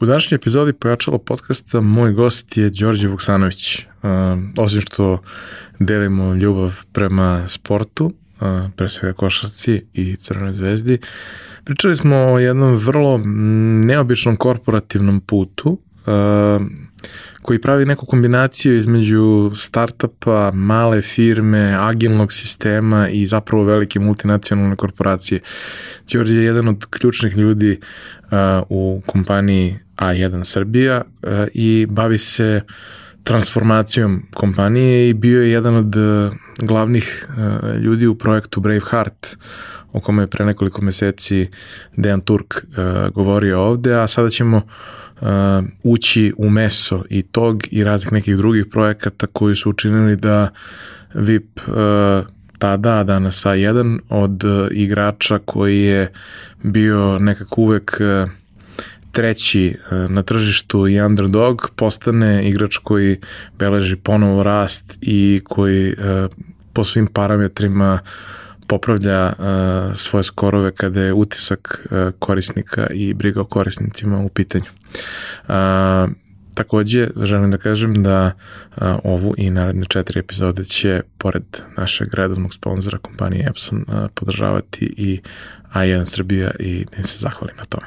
U današnjoj epizodi Pojačalo podcasta moj gost je Đorđe Vuksanović. Uh, osim što delimo ljubav prema sportu, uh, pre svega košarci i Crvenoj zvezdi, pričali smo o jednom vrlo neobičnom korporativnom putu, uh, koji pravi neku kombinaciju između startupa, male firme, agilnog sistema i zapravo velike multinacionalne korporacije. Đorđe je jedan od ključnih ljudi uh, u kompaniji A1 Srbija uh, i bavi se transformacijom kompanije i bio je jedan od uh, glavnih uh, ljudi u projektu Braveheart o kome je pre nekoliko meseci Dejan Turk govorio ovde, a sada ćemo ući u meso i tog i raznih nekih drugih projekata koji su učinili da VIP tada, danas A1, od igrača koji je bio nekako uvek uh, treći uh, na tržištu i underdog, postane igrač koji beleži ponovo rast i koji uh, po svim parametrima popravlja uh, svoje skorove kada je utisak korisnika i briga o korisnicima u pitanju. Takođe, želim da kažem da ovu i naredne četiri epizode će, pored našeg redovnog sponzora kompanije Epson, podržavati i A1 Srbija i da im se zahvalim na tome.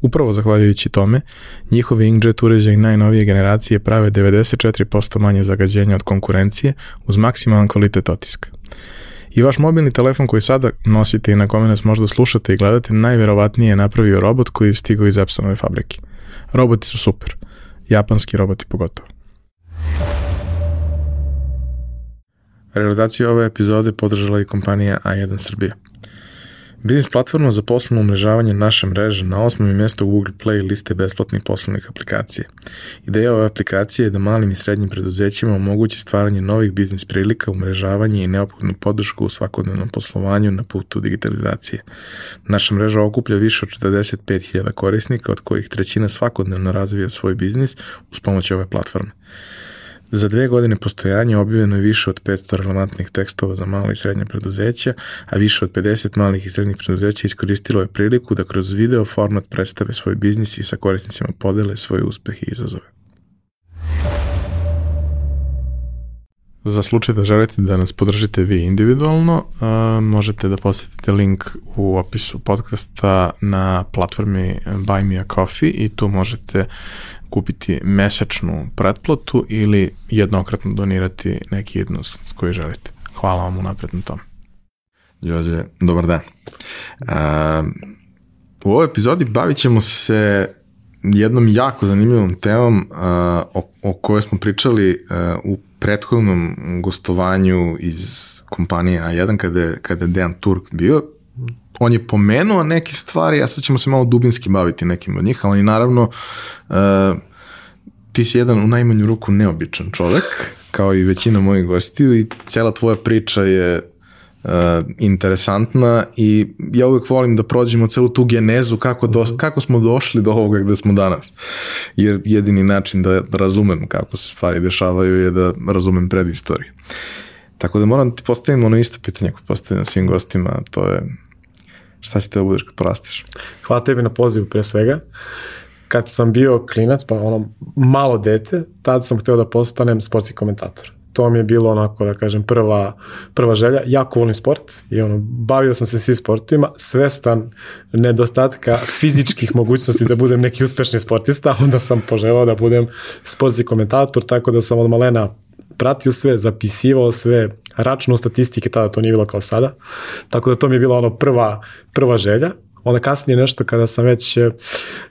Upravo zahvaljujući tome, njihovi inkjet uređaji najnovije generacije prave 94% manje zagađenja od konkurencije uz maksimalan kvalitet otiska. I vaš mobilni telefon koji sada nosite i na kome nas možda slušate i gledate, najverovatnije je napravio robot koji je stigao iz Epsonove fabrike. Roboti su super. Japanski roboti pogotovo. Realizaciju ove epizode podržala i kompanija A1 Srbija. Biznis platforma za poslovno umrežavanje naše mreže na osmom je mjestu Google Play liste besplatnih poslovnih aplikacija. Ideja ove aplikacije je da malim i srednjim preduzećima omogući stvaranje novih biznis prilika, umrežavanje i neophodnu podršku u svakodnevnom poslovanju na putu digitalizacije. Naša mreža okuplja više od 45.000 korisnika, od kojih trećina svakodnevno razvija svoj biznis uz pomoć ove platforme. Za dve godine postojanja objavljeno je više od 500 relevantnih tekstova za male i srednje preduzeća, a više od 50 malih i srednjih preduzeća iskoristilo je priliku da kroz video format predstave svoj biznis i sa korisnicima podele svoje uspehe i izazove. Za slučaj da želite da nas podržite vi individualno, možete da posetite link u opisu podcasta na platformi Buy Me a Coffee i tu možete kupiti mesečnu pretplatu ili jednokratno donirati neki iznos koji želite. Hvala vam unapred na tom. Jože, dobar dan. Uh, u ovoj epizodi bavit ćemo se jednom jako zanimljivom temom uh, o, o kojoj smo pričali uh, u prethodnom gostovanju iz kompanije A1 kada je, kada je Dejan Turk bio. On je pomenuo neke stvari, a sad ćemo se malo dubinski baviti nekim od njih, ali naravno uh, ti si jedan u najmanju ruku neobičan čovek, kao i većina mojih gostiju i cela tvoja priča je uh, interesantna i ja uvek volim da prođemo celu tu genezu kako, do, mhm. kako smo došli do ovoga gde smo danas. Jer jedini način da razumem kako se stvari dešavaju je da razumem predistoriju. Tako da moram da ti postavim ono isto pitanje koje postavim svim gostima, to je šta će te da budeš kad porastiš? Hvala tebi na pozivu pre svega. Kad sam bio klinac, pa ono malo dete, tad sam hteo da postanem sportski komentator to mi je bilo onako da kažem prva, prva želja. Jako volim sport i ono, bavio sam se svim sportovima, svestan nedostatka fizičkih mogućnosti da budem neki uspešni sportista, onda sam poželao da budem sportski komentator, tako da sam od malena pratio sve, zapisivao sve, računao statistike, tada to nije bilo kao sada. Tako da to mi je bila ono prva, prva želja. Onda kasnije nešto kada sam već,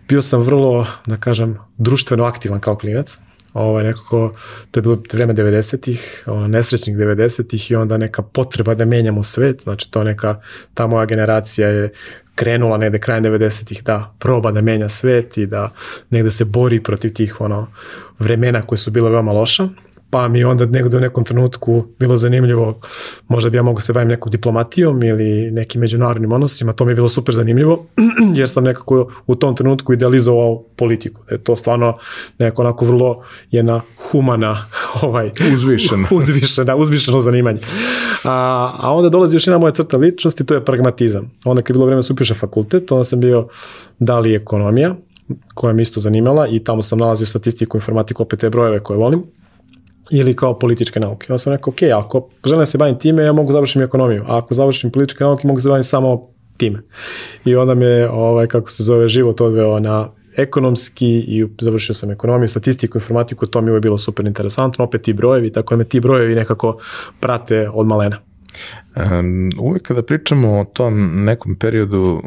bio sam vrlo, da kažem, društveno aktivan kao klinac ovaj, nekako, to je bilo vreme 90-ih, ono, nesrećnih 90-ih i onda neka potreba da menjamo svet, znači to neka, ta moja generacija je krenula negde krajem 90-ih da proba da menja svet i da negde se bori protiv tih ono vremena koje su bile veoma loša pa mi onda negde u nekom trenutku bilo zanimljivo, možda bi ja mogao se bavim nekom diplomatijom ili nekim međunarodnim odnosima, to mi je bilo super zanimljivo, jer sam nekako u tom trenutku idealizovao politiku. Da je to stvarno neko onako vrlo jedna humana, ovaj, uzvišena, uzvišena, uzvišeno zanimanje. A, a onda dolazi još jedna moja crta ličnosti, to je pragmatizam. Onda kad je bilo vreme da se upiše fakultet, onda sam bio da li ekonomija, koja me isto zanimala i tamo sam nalazio statistiku, informatiku, opet te brojeve koje volim ili kao političke nauke. Ja sam rekao, ok, ako želim da se bavim time, ja mogu završiti ekonomiju, a ako završim političke nauke, mogu se bavim samo time. I onda me, ovaj, kako se zove, život odveo na ekonomski i završio sam ekonomiju, statistiku, informatiku, to mi je bilo super interesantno, opet ti brojevi, tako da me ti brojevi nekako prate od malena. Um, uvek kada pričamo o tom nekom periodu uh,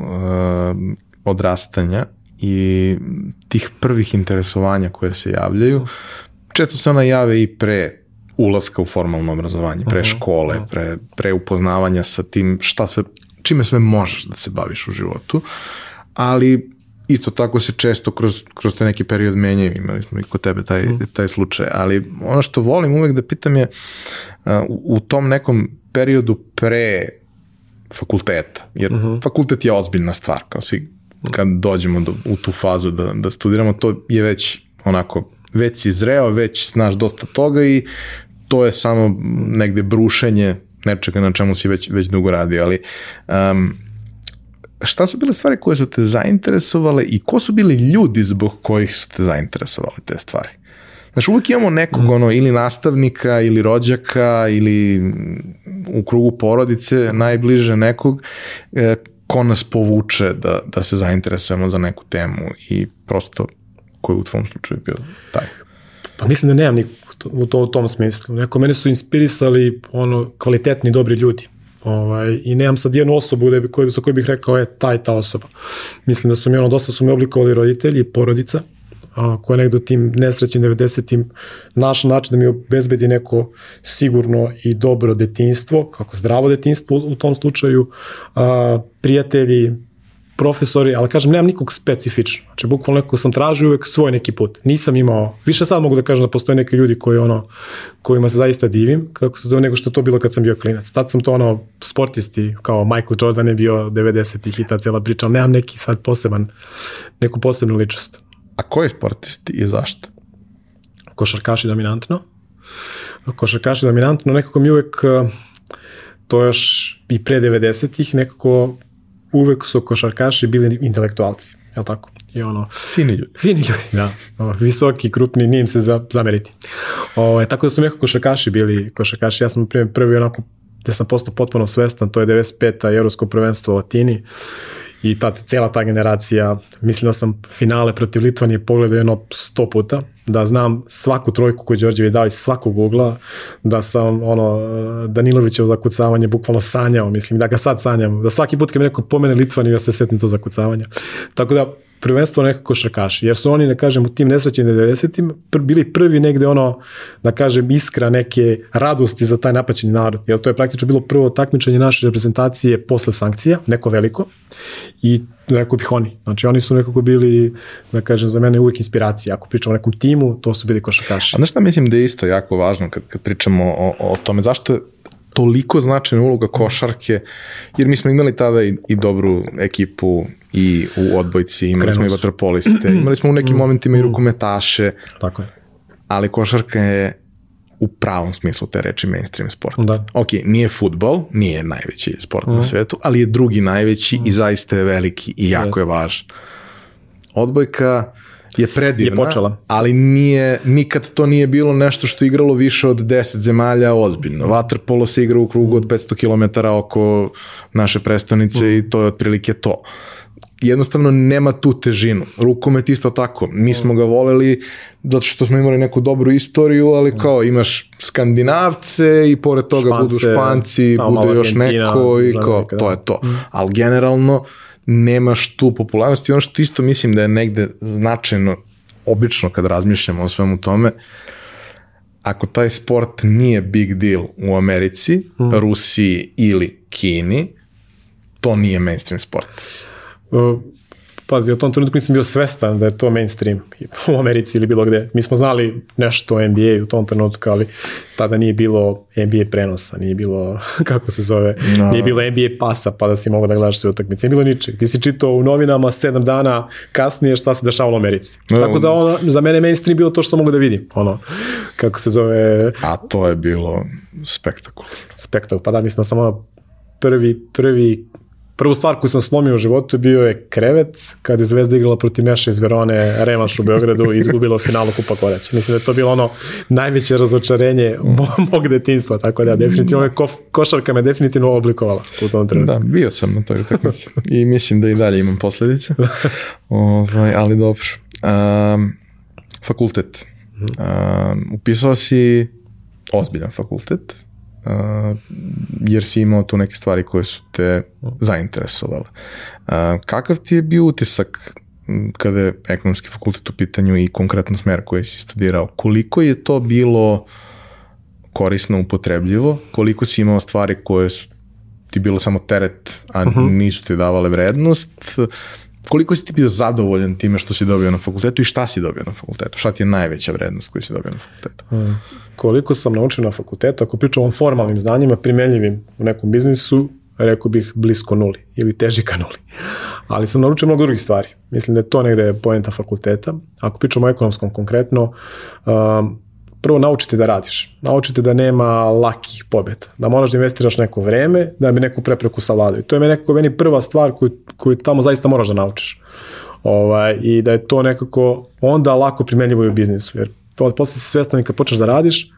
odrastanja i tih prvih interesovanja koje se javljaju, često se ona jave i pre ulaska u formalno obrazovanje, pre škole, pre, pre upoznavanja sa tim šta sve, čime sve možeš da se baviš u životu, ali isto tako se često kroz, kroz te neki period menjaju, imali smo i kod tebe taj, taj slučaj, ali ono što volim uvek da pitam je uh, u tom nekom periodu pre fakulteta, jer uh -huh. fakultet je ozbiljna stvar, kao svi kad dođemo do, u tu fazu da, da studiramo, to je već onako već si zreo, već znaš dosta toga i to je samo negde brušenje nečega na čemu si već, već dugo radio, ali um, šta su bile stvari koje su te zainteresovale i ko su bili ljudi zbog kojih su te zainteresovale te stvari? Znaš, uvijek imamo nekog, mm. ono, ili nastavnika, ili rođaka, ili u krugu porodice, najbliže nekog, e, ko nas povuče da, da se zainteresujemo za neku temu i prosto ko je u tvom slučaju bio taj? Pa mislim da nemam nikog u, to, u tom smislu. Neko mene su inspirisali ono kvalitetni, dobri ljudi. Ovaj, I nemam sad jednu osobu da bi, koju, za koju bih rekao je taj ta osoba. Mislim da su mi ono, dosta su mi oblikovali roditelji i porodica, a, koja negde u tim nesrećnim 90-im naš način da mi obezbedi neko sigurno i dobro detinstvo, kako zdravo detinstvo u, u tom slučaju, a, prijatelji, profesori, ali kažem, nemam nikog specifično. Znači, bukvalno neko sam tražio uvek svoj neki put. Nisam imao, više sad mogu da kažem da postoje neki ljudi koji ono, kojima se zaista divim, kako se zove, nego što to bilo kad sam bio klinac. Tad sam to ono, sportisti, kao Michael Jordan je bio 90-ih i ta cijela priča, ali nemam neki sad poseban, neku posebnu ličnost. A koji sportisti i zašto? Košarkaši dominantno. Košarkaši dominantno, nekako mi uvek to još i pre 90-ih nekako uvek su košarkaši bili intelektualci, je li tako? I ono, fini ljudi. Fini ljudi, da. O, visoki, krupni, nije im se za, zameriti. O, tako da su nekako košarkaši bili košarkaši. Ja sam prvi, prvi onako, gde sam postao potpuno svestan, to je 95. Evropsko prvenstvo u Latini i ta cela ta generacija, mislim da sam finale protiv Litvanije pogledao jedno 100 puta, da znam svaku trojku koju Đorđevi dao iz svakog ugla, da sam ono, Danilovićevo zakucavanje bukvalno sanjao, mislim, da ga sad sanjam, da svaki put kad mi neko pomene Litvaniju, ja se setim to zakucavanja. Tako da, prvenstvo nekako košarkaši, jer su oni, da kažem, u tim nesrećenim 90-im pr bili prvi negde ono, da kažem, iskra neke radosti za taj napaćeni narod, jer to je praktično bilo prvo takmičenje naše reprezentacije posle sankcija, neko veliko, i rekao bih oni. Znači oni su nekako bili, da kažem, za mene uvijek inspiracija. Ako pričamo o nekom timu, to su bili košarkaši. A znaš šta mislim da je isto jako važno kad, kad pričamo o, o tome? Zašto toliko značajna uloga košarke, jer mi smo imali tada i, i dobru ekipu i u odbojci, imali Krenos. smo i vatropoliste, imali smo u nekim mm. momentima i rukometaše. Tako je. Ali košarka je u pravom smislu te reči mainstream sport. Da. Ok, nije futbol, nije najveći sport mm. na svetu, ali je drugi najveći mm. i zaista je veliki i jako Jeste. je važan. Odbojka je predivna, je počela. ali nije, nikad to nije bilo nešto što je igralo više od 10 zemalja ozbiljno. Waterpolo se igra u krugu od 500 km oko naše prestonice mm. i to je otprilike to jednostavno nema tu težinu. Rukomet isto tako. Mi smo ga voleli zato što smo imali neku dobru istoriju, ali kao imaš skandinavce i pored toga Špance, budu španci, bude još neko i kao, to je to. Mm. Ali generalno nemaš tu popularnost i ono što isto mislim da je negde značajno, obično kad razmišljamo o svemu tome, ako taj sport nije big deal u Americi, mm. Rusiji ili Kini, to nije mainstream sport. Uh, pazi, u tom trenutku nisam bio svestan da je to mainstream u Americi ili bilo gde. Mi smo znali nešto o NBA u tom trenutku, ali tada nije bilo NBA prenosa, nije bilo, kako se zove, no. nije bilo NBA pasa pa da si mogao da gledaš sve utakmice. Nije bilo ničeg. Ti si čitao u novinama sedam dana kasnije šta se dešavalo u Americi. No. Tako za, ono, za mene mainstream bilo to što sam mogu da vidim. Ono, kako se zove... A to je bilo spektakul. Spektakul, pa da, mislim da sam ono prvi, prvi Prvu stvar koju sam slomio u životu bio je krevet, kada je Zvezda igrala protiv Meša iz Verone, revanš u Beogradu i izgubila u finalu Kupa Korać. Mislim da je to bilo ono najveće razočarenje mog detinstva, tako da definitivno je ko, košarka me definitivno oblikovala u tom trenutku. Da, bio sam na toj utakmici i mislim da i dalje imam posledice, ovaj, ali dobro. Um, fakultet. Um, upisao si ozbiljan fakultet, uh, jer si imao tu neke stvari koje su te zainteresovale. Uh, kakav ti je bio utisak kada je ekonomski fakultet u pitanju i konkretno smer koji si studirao? Koliko je to bilo korisno, upotrebljivo? Koliko si imao stvari koje su ti bilo samo teret, a uh mhm. -huh. nisu ti davale vrednost? Koliko si ti bio zadovoljan time što si dobio na fakultetu i šta si dobio na fakultetu? Šta ti je najveća vrednost koju si dobio na fakultetu? Hmm. Koliko sam naučio na fakultetu, ako pričam o formalnim znanjima, primenljivim u nekom biznisu, rekao bih blisko nuli ili teži ka nuli. Ali sam naučio mnogo drugih stvari. Mislim da je to negde poenta fakulteta. Ako pričamo o ekonomskom konkretno, um, prvo naučite da radiš. Naučite da nema lakih pobjeda. Da moraš da investiraš neko vreme da bi neku prepreku savladao. I to je meni nekako meni prva stvar koju, koju tamo zaista moraš da naučiš. Ovaj, I da je to nekako onda lako primenljivo i u biznisu. Jer posle si svestan i kad počneš da radiš,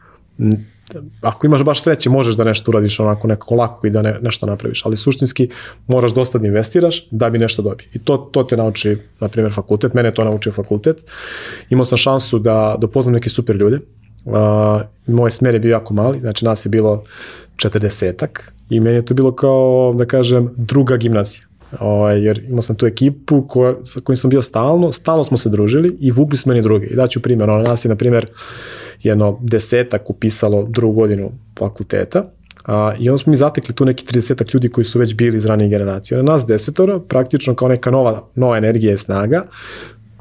ako imaš baš sreće, možeš da nešto uradiš onako nekako lako i da ne, nešto napraviš, ali suštinski moraš dosta da investiraš da bi nešto dobio. I to, to te nauči, na primjer, fakultet, mene to naučio fakultet. Imao sam šansu da, da upoznam neke super ljude, Uh, moj smer je bio jako mali, znači nas je bilo 40-ak i meni je to bilo kao, da kažem, druga gimnazija. Ovaj, jer imao sam tu ekipu koja, sa kojim sam bio stalno, stalno smo se družili i vukli smo meni druge. I daću primjer, ono, nas je, na primjer, jedno desetak upisalo drugu godinu fakulteta, A, I onda smo mi zatekli tu neki 30 ljudi koji su već bili iz ranije generacije. Ona nas desetora, praktično kao neka nova, nova energija i snaga,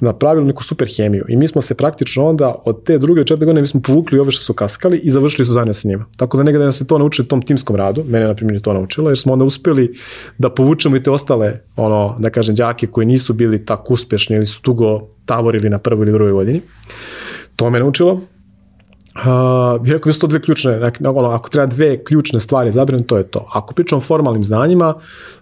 napravili neku super hemiju i mi smo se praktično onda od te druge četiri godine mi smo povukli ove što su kaskali i završili su zajedno sa njima. Tako da nekada se to naučili tom timskom radu, mene na primjer je to naučilo, jer smo onda uspeli da povučemo i te ostale, ono, da kažem, đake koji nisu bili tako uspešni ili su tugo tavorili na prvoj ili drugoj godini. To me naučilo. Uh, bih rekao da su to dve ključne, ono, ako treba dve ključne stvari zabiram, to je to. Ako pričam o formalnim znanjima,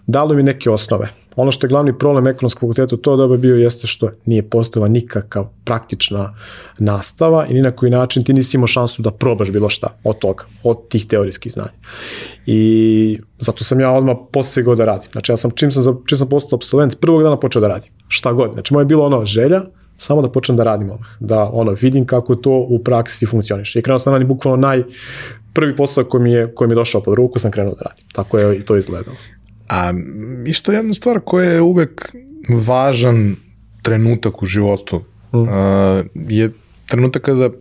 dalo mi neke osnove Ono što je glavni problem ekonomskog fakulteta u to doba bio jeste što nije postojala nikakav praktična nastava i ni na koji način ti nisi imao šansu da probaš bilo šta od toga, od tih teorijskih znanja. I zato sam ja odmah posegao da radim. Znači ja sam, čim sam, čim sam postao absolvent, prvog dana počeo da radim. Šta god. Znači moje je bilo ono želja, samo da počnem da radim odmah. Da ono, vidim kako to u praksi funkcioniš. I krenuo sam radim bukvalno naj, prvi posao koji mi je, koji mi je došao pod ruku sam krenuo da radim. Tako je i to izgledalo. A išto jedna stvar koja je uvek važan trenutak u životu mm. uh, je trenutak kada uh,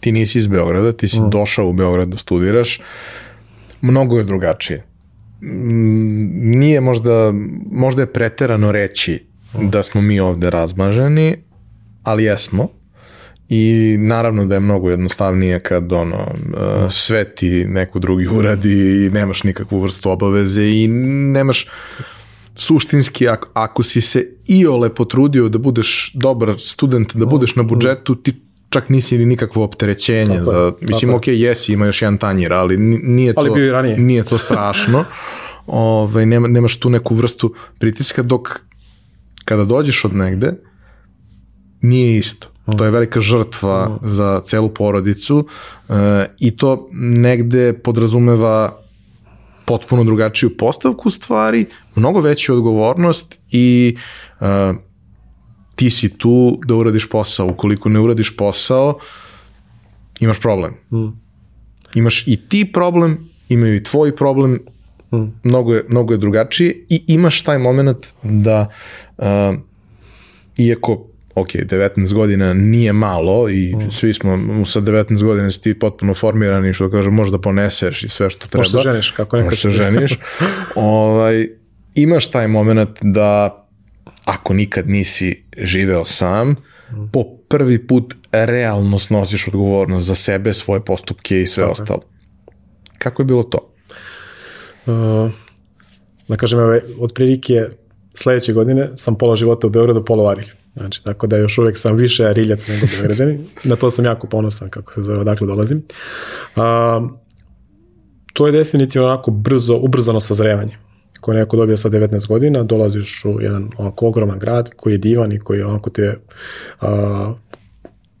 ti nisi iz Beograda, ti si mm. došao u Beograd da studiraš, mnogo je drugačije. Mm, nije možda, možda je preterano reći mm. da smo mi ovde razmaženi, ali jesmo. I naravno da je mnogo jednostavnije kad ono, uh, sve ti neko drugi uradi i nemaš nikakvu vrstu obaveze i nemaš suštinski ako, ako si se i ole potrudio da budeš dobar student, da budeš na budžetu, ti čak nisi ni nikakvo opterećenje. Tako za, mislim, ok, jesi, ima još jedan tanjir, ali nije to, ali nije to strašno. Ove, ovaj, nema, nemaš tu neku vrstu pritiska, dok kada dođeš od negde, nije isto. To je velika žrtva za celu porodicu e, i to negde podrazumeva potpuno drugačiju postavku stvari, mnogo veću odgovornost i e, ti si tu da uradiš posao. Ukoliko ne uradiš posao, imaš problem. Mm. Imaš i ti problem, imaju i tvoj problem, mm. mnogo, je, mnogo je drugačije i imaš taj moment da uh, iako ok, 19 godina nije malo i mm. svi smo sa 19 godina si ti potpuno formirani, što kaže, možda poneseš i sve što treba. Možda se ženiš, kako nekako. Možda se ženiš. ovaj, imaš taj moment da ako nikad nisi živeo sam, po prvi put realno snosiš odgovornost za sebe, svoje postupke i sve Tako. ostalo. Kako je bilo to? Uh, da kažem, ove, od prilike sledeće godine sam pola života u Beogradu, pola u Arilju. Znači, tako da još uvek sam više ariljac nego Beograđani. Na to sam jako ponosan, kako se zove, odakle dolazim. Uh, to je definitivno onako brzo, ubrzano sazrevanje koje neko dobija sa 19 godina, dolaziš u jedan onako ogroman grad koji je divan i koji onako te a,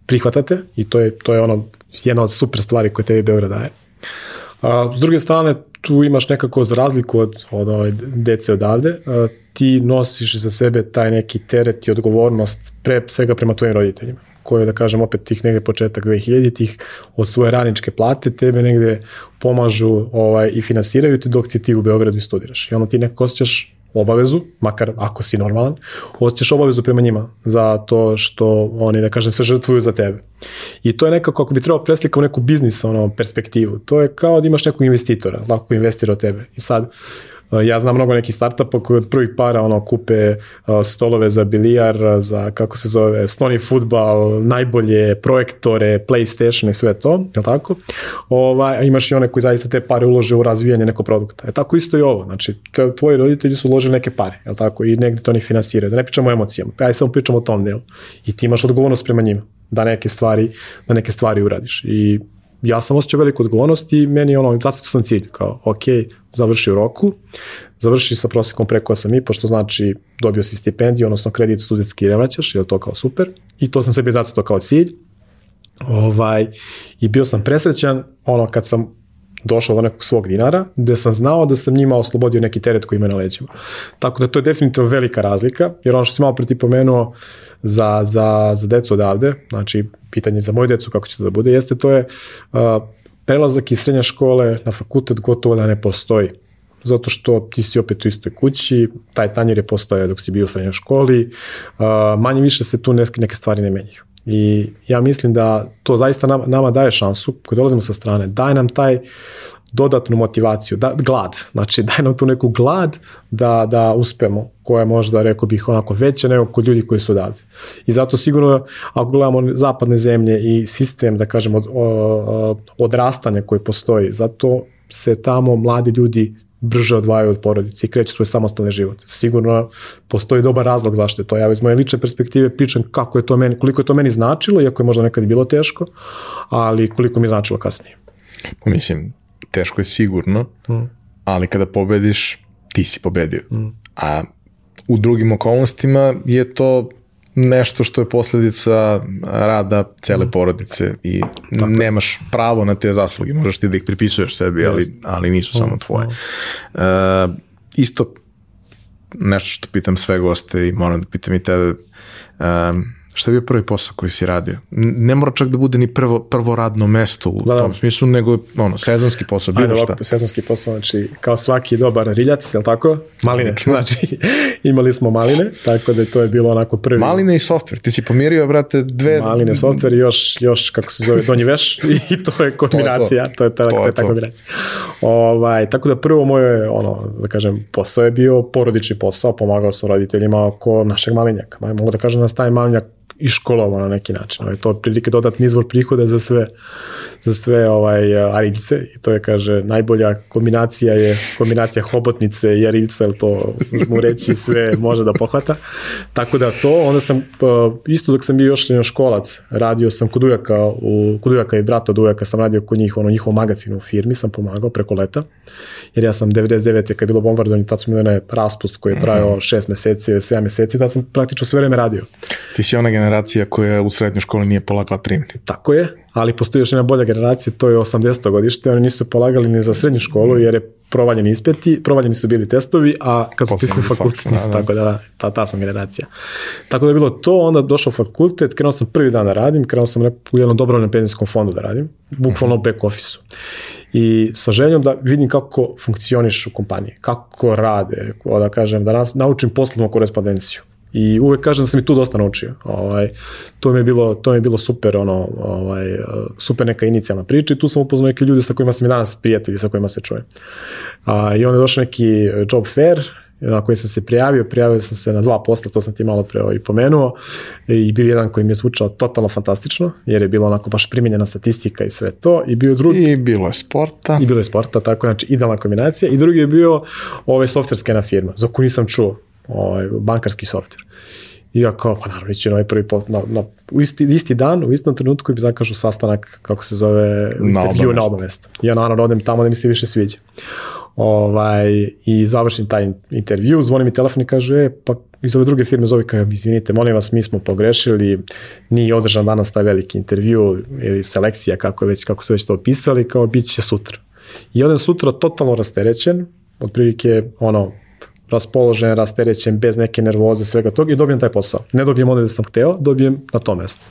prihvatate i to je, to je ono jedna od super stvari koje tebi Beograd daje. A, s druge strane, tu imaš nekako za razliku od, od ove dece odavde, a, ti nosiš za sebe taj neki teret i odgovornost pre svega prema tvojim roditeljima koje, da kažem, opet tih negde početak 2000-ih od svoje radničke plate tebe negde pomažu ovaj, i finansiraju ti dok ti ti u Beogradu studiraš. I onda ti nekako osjećaš obavezu, makar ako si normalan, osjećaš obavezu prema njima za to što oni, da kažem, se žrtvuju za tebe. I to je nekako, ako bi trebao preslika u neku biznis ono, perspektivu, to je kao da imaš nekog investitora, lako investira od tebe. I sad, Ja znam mnogo nekih startupa koji od prvih para ono kupe stolove za bilijar, za kako se zove, stoni futbal, najbolje projektore, PlayStation i sve to, je tako? Ovaj, a imaš i one koji zaista te pare ulože u razvijanje nekog produkta. E tako isto i ovo, znači tvoji roditelji su uložili neke pare, je tako? I negde to oni finansiraju. Da ne pričamo o emocijama, aj samo pričamo o tom delu. I ti imaš odgovornost prema njima da neke stvari, da neke stvari uradiš. I ja sam osjećao veliku odgovornost i meni ono, zato sam cilj, kao, ok, završi u roku, završi sa prosekom preko 8,5, što znači dobio si stipendiju, odnosno kredit studentski ne vraćaš, je to kao super, i to sam sebi zacito kao cilj, ovaj, i bio sam presrećan, ono, kad sam došao do nekog svog dinara, gde sam znao da sam njima oslobodio neki teret koji ima na leđima. Tako da to je definitivno velika razlika, jer ono što si malo preti pomenuo za, za, za decu odavde, znači pitanje za moju decu kako će to da bude, jeste to je uh, prelazak iz srednje škole na fakultet gotovo da ne postoji zato što ti si opet u istoj kući, taj tanjir je postoje dok si bio u srednjoj školi, uh, manje više se tu neke, neke stvari ne menjaju. I ja mislim da to zaista nama, nama daje šansu, koji dolazimo sa strane, daje nam taj dodatnu motivaciju, da, glad, znači daje nam tu neku glad da, da uspemo, koja je možda, rekao bih, onako veća nego kod ljudi koji su odavde. I zato sigurno, ako gledamo zapadne zemlje i sistem, da kažem, od, od, odrastanja koji postoji, zato se tamo mladi ljudi brže odvajaju od porodice i kreću svoj samostalni život. Sigurno postoji dobar razlog zašto je to. Ja iz moje lične perspektive pričam kako je to meni, koliko je to meni značilo, iako je možda nekad bilo teško, ali koliko mi je značilo kasnije. Pa mislim, teško je sigurno, mm. ali kada pobediš, ti si pobedio. Mm. A u drugim okolnostima je to nešto što je posledica rada cele mm. porodice i Tako. nemaš pravo na te zasluge, možeš ti da ih pripisuješ sebi, ali, ali nisu samo tvoje. Uh, isto nešto što pitam sve goste i moram da pitam i tebe, um, Šta je bio prvi posao koji si radio? Ne mora čak da bude ni prvo, prvo radno mesto u da, da. tom smislu, nego ono, sezonski posao, bilo Ajde, šta. Ovako, sezonski posao, znači kao svaki dobar riljac, je li tako? Maline, znači imali smo maline, tako da to je bilo onako prvi. Maline i softver, ti si pomirio, brate, dve... Maline, softver i još, još kako se zove, donji veš i to je kombinacija, to, to. to je to, to je ta kombinacija. Ovaj, tako da prvo moje, ono, da kažem, posao je bio porodični posao, pomagao sam roditeljima oko našeg malinjaka. Mogu da kažem da nas taj malinjak i školovao na neki način. Ovaj, to je prilike dodatni izvor prihoda za sve, za sve ovaj, ariljce i to je, kaže, najbolja kombinacija je kombinacija hobotnice i ariljca, jer to mu reći sve može da pohvata. Tako da to, onda sam, pa, isto dok sam bio još školac, radio sam kod ujaka, u, kod ujaka i brata od ujaka sam radio kod njih, ono, njihovom magazinu u firmi, sam pomagao preko leta, jer ja sam 99. kad je bilo bombardovanje, tad smo imali raspust koji je trajao 6 meseci, 7 meseci, tad sam praktično sve vreme radio. Ti si ona generacija koja u srednjoj školi nije polagala primni. Tako je, ali postoji još jedna bolja generacija, to je 80. godište, oni nisu polagali ni za srednju školu jer je provaljeni ispiti, provaljeni su bili testovi, a kad su pisali fakultet, nisu da, da. tako da, ta, ta sam generacija. Tako da je bilo to, onda došao fakultet, krenuo sam prvi dan da radim, krenuo sam u jednom dobrovnom penzijskom fondu da radim, bukvalno uh mhm. back office-u. I sa željom da vidim kako funkcioniš u kompaniji, kako rade, da kažem, da nas, naučim poslovnu korespondenciju I uvek kažem da sam i tu dosta naučio. Ovaj, to mi je bilo, to mi je bilo super, ono, ovaj, super neka inicijalna priča i tu sam upoznao neke ljude sa kojima sam i danas prijatelji, sa kojima se čujem. A, I onda je došao neki job fair na koji sam se prijavio, prijavio sam se na dva posla, to sam ti malo pre i pomenuo, i bio jedan koji mi je zvučao totalno fantastično, jer je bilo onako baš primjenjena statistika i sve to, i bio drugi... I bilo je sporta. I bilo je sporta, tako, znači idealna kombinacija, i drugi je bio ovaj softverska firma, za koju nisam čuo, ovaj, bankarski softver. I ja kao, pa naravno, ići na ovaj prvi pot, na, na, u isti, isti dan, u istom trenutku mi zakažu sastanak, kako se zove, intervju na oba mesta. I ja naravno odem tamo da mi se više sviđa. Ovaj, I završim taj intervju, zvoni mi telefon i kaže, e, pa iz ove druge firme zove kao, izvinite, molim vas, mi smo pogrešili, nije održan danas taj veliki intervju ili selekcija, kako, već, kako su već to opisali, kao bit će sutra. I odem sutra totalno rasterećen, otprilike ono, raspoložen, rasterećen, bez neke nervoze, svega toga i dobijem taj posao. Ne dobijem onda da sam hteo, dobijem na to mesto.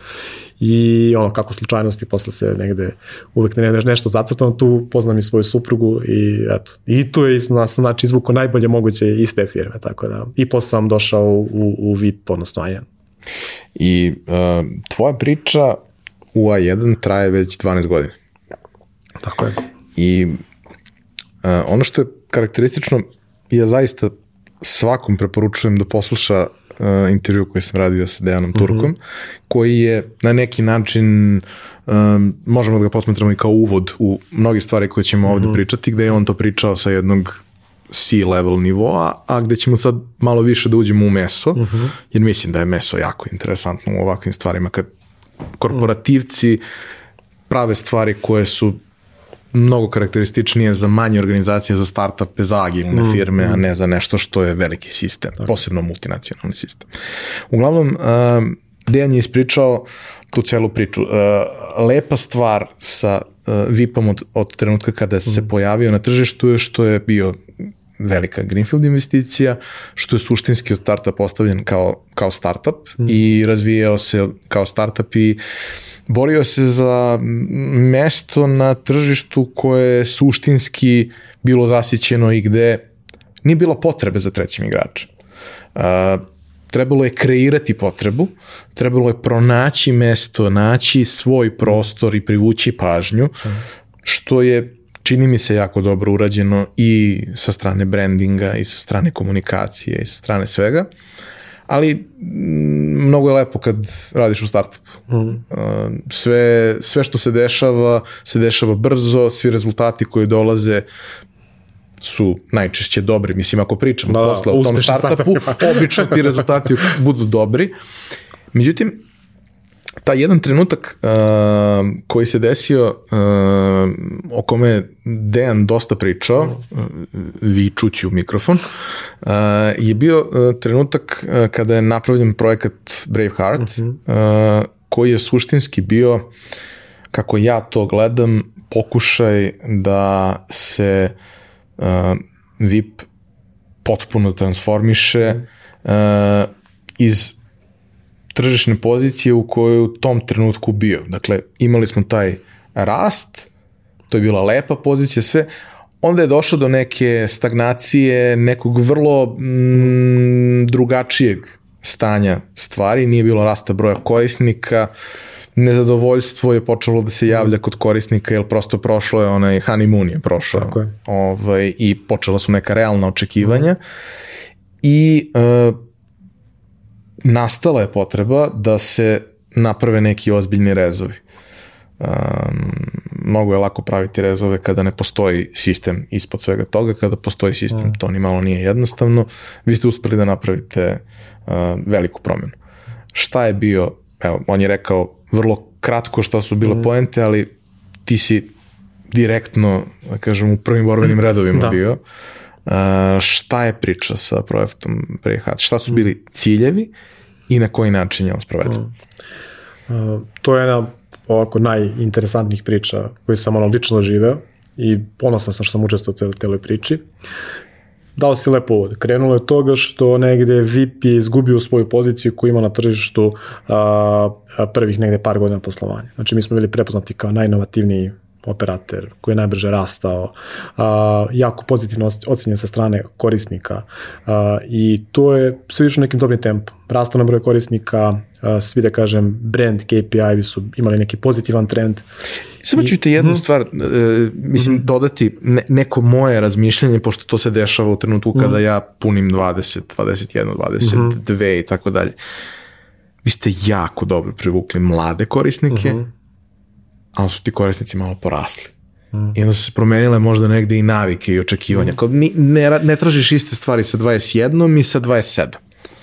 I ono, kako slučajnosti, posle se negde uvek ne nešto zacrtano, tu poznam i svoju suprugu i eto. I tu je na znači izvuko najbolje moguće iz te firme, tako da. I posle sam došao u, u VIP, odnosno A1. I uh, tvoja priča u A1 traje već 12 godina. Tako je. I uh, ono što je karakteristično, ja zaista svakom preporučujem da posluša uh, intervju koji sam radio sa Dejanom mhm. Turkom, mm -hmm. koji je na neki način um, možemo da ga posmetramo i kao uvod u mnogi stvari koje ćemo mm -hmm. ovde pričati, gde je on to pričao sa jednog C-level nivoa, a gde ćemo sad malo više da uđemo u meso, mm -hmm. jer mislim da je meso jako interesantno u ovakvim stvarima, kad korporativci prave stvari koje su mnogo karakterističnije za manje organizacije, za startupe, za agilne mm, firme, a ne za nešto što je veliki sistem, Tako. posebno multinacionalni sistem. Uglavnom, uh, Dejan je ispričao tu celu priču. Uh, lepa stvar sa uh, VIP-om od, od trenutka kada se mm. pojavio na tržištu je što je bio velika Greenfield investicija, što je suštinski od starta postavljen kao, kao startup mm. i razvijao se kao startup i uh, borio se za mesto na tržištu koje je suštinski bilo zasićeno i gde nije bilo potrebe za trećim igračem. Uh, trebalo je kreirati potrebu, trebalo je pronaći mesto, naći svoj prostor i privući pažnju, što je čini mi se jako dobro urađeno i sa strane brandinga i sa strane komunikacije i sa strane svega. Uh, ali mm, mnogo je lepo kad radiš u startupu. Mm. Sve, sve što se dešava, se dešava brzo, svi rezultati koji dolaze su najčešće dobri. Mislim, ako pričamo da, posle o tom startupu, obično ti rezultati budu dobri. Međutim, taj jedan trenutak uh, koji se desio, uh, o kome Dejan dosta pričao, uh, vičući u mikrofon, uh, je bio uh, trenutak uh, kada je napravljen projekat Braveheart, uh -huh. uh, koji je suštinski bio, kako ja to gledam, pokušaj da se uh, VIP potpuno transformiše uh, iz tržišne pozicije u kojoj u tom trenutku bio. Dakle, imali smo taj rast, to je bila lepa pozicija, sve, onda je došlo do neke stagnacije, nekog vrlo mm, drugačijeg stanja stvari, nije bilo rasta broja korisnika, nezadovoljstvo je počelo da se javlja kod korisnika, jer prosto prošlo je onaj honeymoon je prošao. Tako je. Ovaj, I počela su neka realna očekivanja. Mm. I uh, nastala je potreba da se naprave neki ozbiljni rezovi. Um, mnogo je lako praviti rezove kada ne postoji sistem ispod svega toga, kada postoji sistem, mm. to ni malo nije jednostavno. Vi ste uspeli da napravite uh, veliku promjenu. Šta je bio, evo, on je rekao vrlo kratko šta su bile mm. poente, ali ti si direktno, da kažem, u prvim borbenim redovima da. bio. Uh, šta je priča sa projektom Prehat? Šta su bili ciljevi i na koji način je on sproveden? Mm. Uh, to je jedna ovako najinteresantnijih priča koju sam ono lično živeo i ponosan sam što sam učestvovao u celoj priči. Dao si lepo uvod. Krenulo je toga što negde VIP je izgubio svoju poziciju koju ima na tržištu a, a, prvih negde par godina poslovanja. Znači mi smo bili prepoznati kao najinovativniji operator koji je najbrže rastao, a, jako pozitivno ocenjen sa strane korisnika a, i to je sve više nekim dobrim tempom. Rastao na broj korisnika, a, svi da kažem brand KPI su imali neki pozitivan trend. Samo ću te jednu mm. stvar, uh, mislim, mm. dodati ne, neko moje razmišljanje, pošto to se dešava u trenutku mm. kada ja punim 20, 21, 22 mm. i tako dalje. Vi ste jako dobro privukli mlade korisnike, mm -hmm ali su ti korisnici malo porasli. Mm. I onda su se promenile možda negde i navike i očekivanja. Mm. Ni, ne, ne tražiš iste stvari sa 21 i sa 27.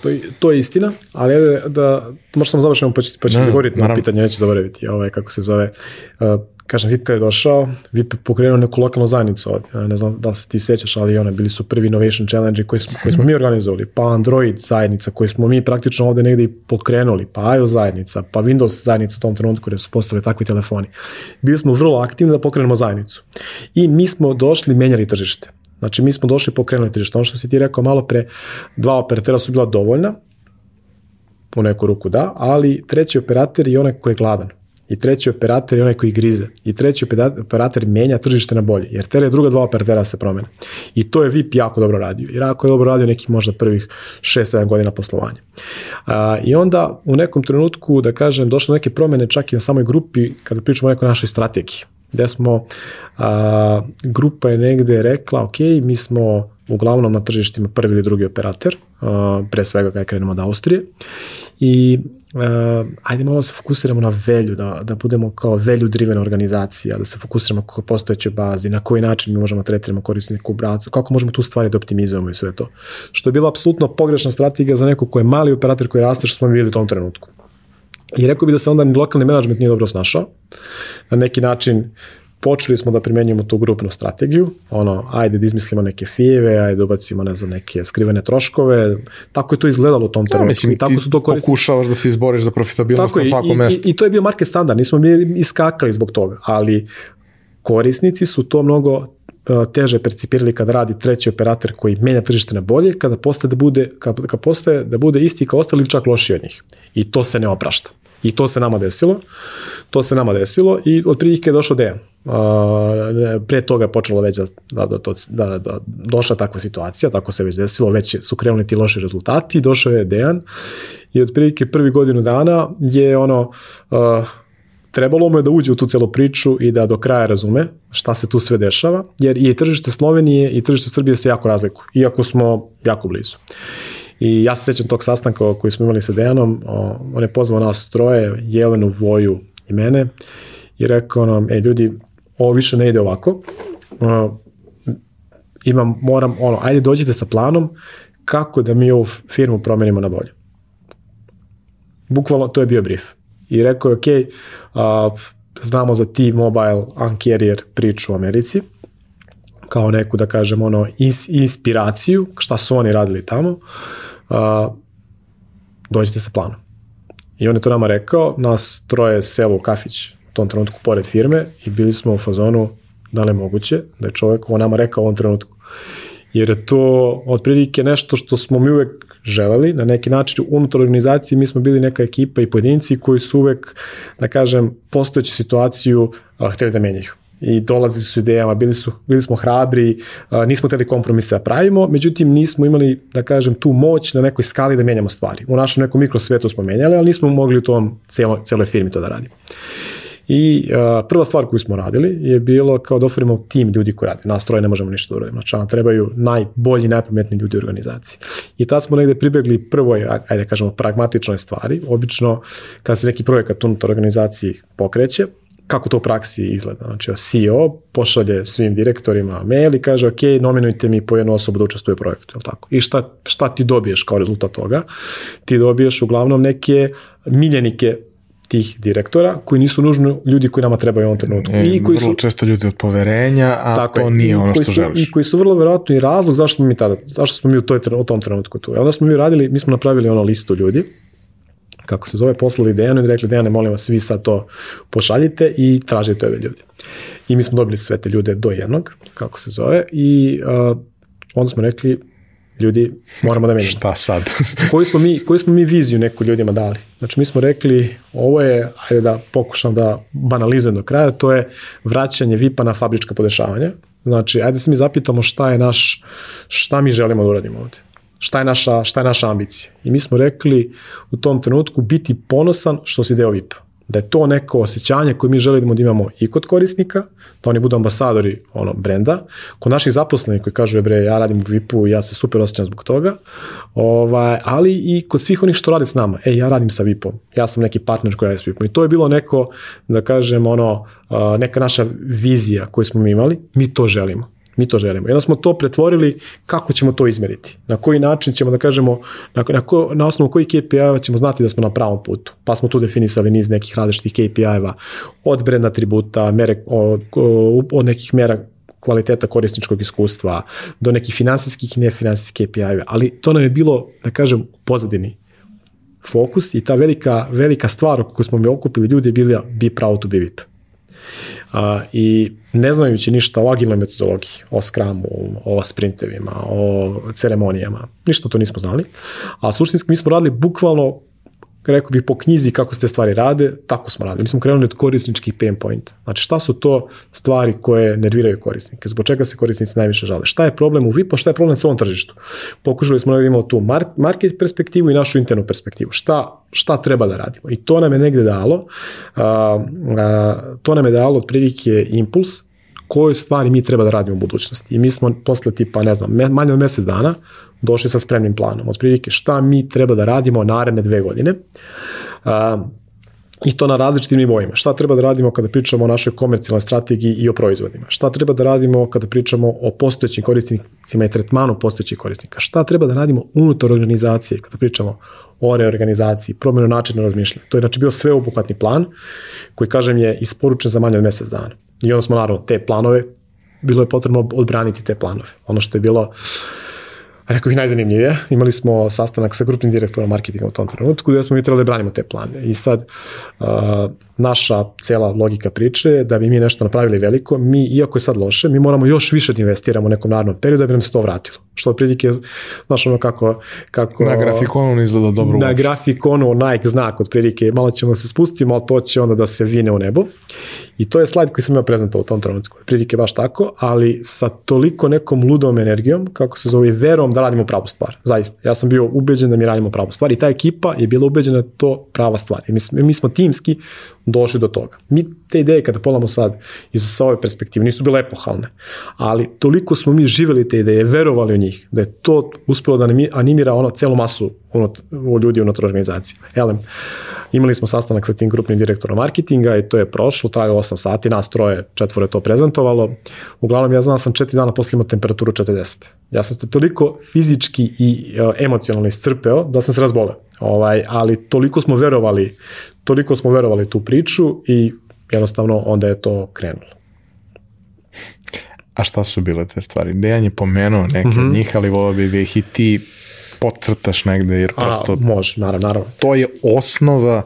To, to je istina, ali da, da možda sam završeno pa ću, pa ću govoriti na pitanje, neću zaboraviti, ovaj, kako se zove, uh, kažem, VIP je došao, VIP je pokrenuo neku lokalnu zajednicu ovdje, ne znam da se ti sećaš, ali one bili su prvi innovation challenge koji smo, koji smo mi organizovali, pa Android zajednica koju smo mi praktično ovde negde i pokrenuli, pa iOS zajednica, pa Windows zajednica u tom trenutku gde su postali takvi telefoni. Bili smo vrlo aktivni da pokrenemo zajednicu. I mi smo došli, menjali tržište. Znači mi smo došli pokrenuli tržište. Ono što si ti rekao malo pre, dva operatera su bila dovoljna, u neku ruku da, ali treći operator je onaj koji je gladan. I treći operator je onaj koji grize. I treći operator menja tržište na bolje, jer tele druga dva operatera se promene. I to je VIP jako dobro radio. I jako je dobro radio nekih možda prvih 6-7 godina poslovanja. A, I onda u nekom trenutku, da kažem, došle neke promene čak i na samoj grupi kada pričamo o nekoj našoj strategiji gde smo, a, grupa je negde rekla, ok, mi smo uglavnom na tržištima prvi ili drugi operator, a, pre svega kada krenemo od Austrije, i uh, ajde malo da se fokusiramo na velju, da, da budemo kao velju drivena organizacija, da se fokusiramo kako postojeće bazi, na koji način mi možemo da tretiramo korisniku bracu, kako možemo tu stvari da optimizujemo i sve to. Što je bila apsolutno pogrešna strategija za neko ko je mali operator koji raste što smo bili u tom trenutku. I rekao bi da se onda ni lokalni menadžment nije dobro snašao. Na neki način počeli smo da primenjujemo tu grupnu strategiju, ono, ajde da izmislimo neke fijeve, ajde da ubacimo, ne znam, neke skrivene troškove, tako je to izgledalo u tom trenutku. Ja, mislim, I tako su to koristili. pokušavaš da se izboriš za profitabilnost tako na svakom mestu. I, I to je bio market standard, nismo bili iskakali zbog toga, ali korisnici su to mnogo teže percipirali kada radi treći operator koji menja tržište na bolje, kada postaje da bude, kada postaje da bude isti kao ostali ili čak lošiji od njih. I to se ne oprašta. I to se nama desilo. To se nama desilo i od prilike je došao Dejan. Uh, pre toga je počelo već da, da, da, da, da došla takva situacija, tako se već desilo, već su krenuli ti loši rezultati, došao je Dejan i od prilike prvi godinu dana je ono, uh, trebalo mu je da uđe u tu celu priču i da do kraja razume šta se tu sve dešava, jer i tržište Slovenije i tržište Srbije se jako razlikuju, iako smo jako blizu. I ja se sećam tog sastanka koji smo imali sa Dejanom, on je pozvao nas troje, Jelenu, Voju i mene i rekao nam, e ljudi, ovo više ne ide ovako, imam, moram, ono, ajde dođite sa planom kako da mi ovu firmu promenimo na bolje. Bukvalno, to je bio brief. I rekao je, ok, a, znamo za T-Mobile Uncarrier priču u Americi, kao neku, da kažem, ono, is, inspiraciju, šta su oni radili tamo, a, dođite sa planom. I on je to nama rekao, nas troje selo u kafić u tom trenutku pored firme i bili smo u fazonu da li je moguće da je čovek ovo nama rekao u ovom trenutku. Jer je to otprilike nešto što smo mi uvek želeli, na neki način unutar organizacije mi smo bili neka ekipa i pojedinci koji su uvek, da kažem, postojeću situaciju a, hteli da menjaju i dolazili su idejama, bili, su, bili smo hrabri, nismo teli kompromise da pravimo, međutim nismo imali, da kažem, tu moć na nekoj skali da menjamo stvari. U našem nekom mikrosvetu smo menjali, ali nismo mogli u tom celo, celoj firmi to da radimo. I uh, prva stvar koju smo radili je bilo kao da ofrimo tim ljudi koji rade. Nas troje ne možemo ništa da uradimo. Znači, trebaju najbolji, najpametniji ljudi u organizaciji. I tad smo negde pribegli prvoj, ajde da kažemo, pragmatičnoj stvari. Obično, kada se neki projekat unutar organizaciji pokreće, kako to u praksi izgleda. Znači, CEO pošalje svim direktorima mail i kaže, ok, nominujte mi po jednu osobu da učestvuje u projektu, je tako? I šta, šta ti dobiješ kao rezultat toga? Ti dobiješ uglavnom neke miljenike tih direktora koji nisu nužno ljudi koji nama trebaju u ovom trenutku. E, I koji vrlo su, često ljudi od poverenja, a tako to je, nije ono što su, želiš. I koji su vrlo verovatno i razlog zašto smo mi tada, zašto smo mi u, toj, u tom trenutku tu. Onda smo mi radili, mi smo napravili ono listu ljudi kako se zove, poslali Dejanu i rekli Dejane, molim vas, vi sad to pošaljite i tražite ove ljude. I mi smo dobili sve te ljude do jednog, kako se zove, i uh, onda smo rekli, ljudi, moramo da menjamo. Šta sad? koju, smo mi, koju smo mi viziju neku ljudima dali? Znači mi smo rekli, ovo je, ajde da pokušam da banalizujem do kraja, to je vraćanje VIP-a na fabrička podešavanja. Znači, ajde se mi zapitamo šta je naš, šta mi želimo da uradimo ovde. Šta je, naša, šta je naša ambicija? I mi smo rekli u tom trenutku biti ponosan što si deo VIP-a. Da je to neko osjećanje koje mi želimo da imamo i kod korisnika, da oni budu ambasadori ono, brenda, kod naših zaposlenih koji kažu, bre, ja radim u VIP-u, ja se super osjećam zbog toga, ovaj, ali i kod svih onih što rade s nama, ej, ja radim sa VIP-om, ja sam neki partner koji radi s VIP-om. I to je bilo neko, da kažem, ono, neka naša vizija koju smo mi imali, mi to želimo. Mi to želimo. I onda smo to pretvorili kako ćemo to izmeriti. Na koji način ćemo da kažemo, na, na, ko, na osnovu koji KPI-eva ćemo znati da smo na pravom putu. Pa smo tu definisali niz nekih različitih KPI-eva, od brand atributa, mere, od, od nekih mera kvaliteta korisničkog iskustva, do nekih finansijskih i nefinansijskih KPI-eva, ali to nam je bilo, da kažem, pozadini fokus i ta velika, velika stvar o kojoj smo mi okupili ljudi je bila be proud to be VIP. A, I ne znajući ništa o agilnoj metodologiji, o skramu, o sprintevima, o ceremonijama, ništa to nismo znali. A suštinski mi smo radili bukvalno rekao bih po knjizi kako se te stvari rade, tako smo radili. Mi smo krenuli od korisničkih pain point. Znači šta su to stvari koje nerviraju korisnike, zbog čega se korisnici najviše žale. Šta je problem u VIP-a, šta je problem na celom tržištu. Pokušali smo da imamo tu market perspektivu i našu internu perspektivu. Šta, šta treba da radimo. I to nam je negde dalo, a, a, to nam je dalo otprilike impuls koje stvari mi treba da radimo u budućnosti. I mi smo posle tipa, ne znam, manje od mesec dana došli sa spremnim planom. Otprilike šta mi treba da radimo naredne dve godine. Uh, i to na različitim nivoima. Šta treba da radimo kada pričamo o našoj komercijalnoj strategiji i o proizvodima? Šta treba da radimo kada pričamo o postojećim korisnicima i tretmanu postojećih korisnika? Šta treba da radimo unutar organizacije kada pričamo o reorganizaciji, promjenu načina razmišljanja? To je znači bio sveobuhvatni plan koji, kažem, je isporučen za manje od mesec dana. I onda smo naravno te planove, bilo je potrebno odbraniti te planove. Ono što je bilo rekao bih najzanimljivije, imali smo sastanak sa grupnim direktorom marketinga u tom trenutku gde smo mi trebali da branimo te plane. I sad, uh, naša cela logika priče je da bi mi nešto napravili veliko, mi, iako je sad loše, mi moramo još više da investiramo u nekom narednom periodu da bi nam se to vratilo. Što od prilike, znaš ono kako... kako na grafikonu izgleda dobro. Na grafikonu Nike znak od prilike, malo ćemo se spustiti, malo to će onda da se vine u nebo. I to je slajd koji sam ja prezentovao u tom trenutku. Prilike baš tako, ali sa toliko nekom ludom energijom, kako se zove, verom da radimo pravu stvar. Zaista. Ja sam bio ubeđen da mi radimo pravu stvar i ta ekipa je bila ubeđena da to prava stvar. I mi, mi smo timski došli do toga. Mi te ideje kada polamo sad iz sa ove perspektive nisu bile epohalne, ali toliko smo mi živeli te ideje, verovali u njih, da je to uspelo da animira ono celu masu unot, u ljudi unutar organizacije. Elem, imali smo sastanak sa tim grupnim direktorom marketinga i to je prošlo, trajalo 8 sati, nas troje, četvore to prezentovalo. Uglavnom, ja znam da sam 4 dana posle imao temperaturu 40. Ja sam to toliko fizički i uh, emocionalno iscrpeo da sam se razboleo. Ovaj, ali toliko smo verovali, toliko smo verovali tu priču i jednostavno onda je to krenulo. A šta su bile te stvari? Dejan je pomenuo neke mm -hmm. od mhm. njih, ali volio bi da ih i ti podcrtaš negde, jer prosto... A, može, naravno, naravno. To je osnova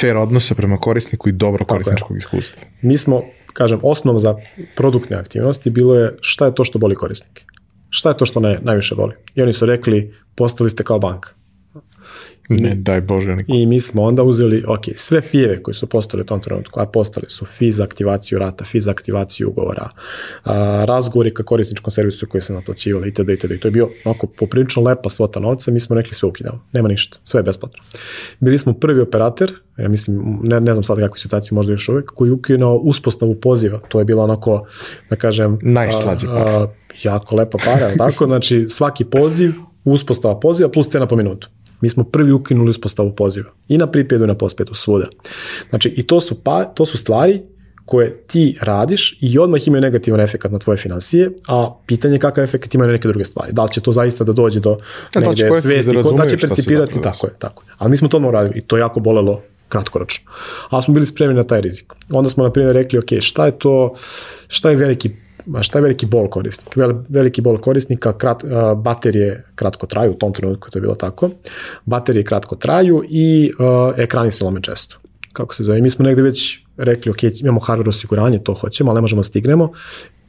fair odnosa prema korisniku i dobro korisničkog iskustva. Mi smo, kažem, osnov za produktne aktivnosti bilo je šta je to što boli korisnike. Šta je to što ne, najviše boli? I oni su rekli, postali ste kao banka. Ne, daj Bože. Niko. I mi smo onda uzeli, ok, sve fijeve koje su postale u tom trenutku, a postale su fi za aktivaciju rata, fi za aktivaciju ugovora, a, razgovori ka korisničkom servisu koji se naplaćivali, itd. itd. I to je bio onako poprilično lepa svota novca, mi smo rekli sve ukidamo, nema ništa, sve je besplatno. Bili smo prvi operator, ja mislim, ne, ne znam sad kakve situacije možda još uvek, koji ukinuo uspostavu poziva, to je bilo onako, da kažem... Najslađe para. jako lepa para, tako? Znači, svaki poziv, uspostava poziva plus cena po minutu. Mi smo prvi ukinuli uspostavu poziva. I na pripjedu i na pospedu, svuda. Znači, i to su, pa, to su stvari koje ti radiš i odmah imaju negativan efekt na tvoje financije, a pitanje je kakav efekt ima na neke druge stvari. Da li će to zaista da dođe do ja, da negde da svesti, da, da će percipirati, tako je, tako je. Ali mi smo to odmah uradili i to je jako bolelo kratkoročno. Ali smo bili spremni na taj rizik. Onda smo, na primjer, rekli, ok, šta je to, šta je veliki šta je veliki bol korisnik? Vel, veliki bol korisnika, krat, baterije kratko traju, u tom trenutku to je bilo tako, baterije kratko traju i uh, ekrani se lome često. Kako se zove? Mi smo negde već rekli, ok, imamo hardware osiguranje, to hoćemo, ali ne možemo da stignemo,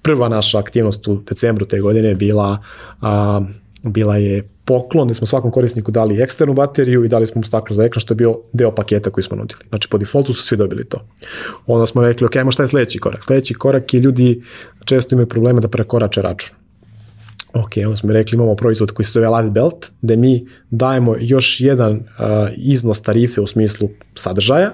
prva naša aktivnost u decembru te godine je bila, a, bila je poklon, gde smo svakom korisniku dali eksternu bateriju i dali smo mu staklo za ekran, što je bio deo paketa koji smo nudili. Znači, po defaultu su svi dobili to. Onda smo rekli, ok, šta je sledeći korak? Sledeći korak je ljudi često imaju probleme da prekorače račun. Ok, onda smo rekli imamo proizvod koji se zove Live Belt, gde mi dajemo još jedan uh, iznos tarife u smislu sadržaja,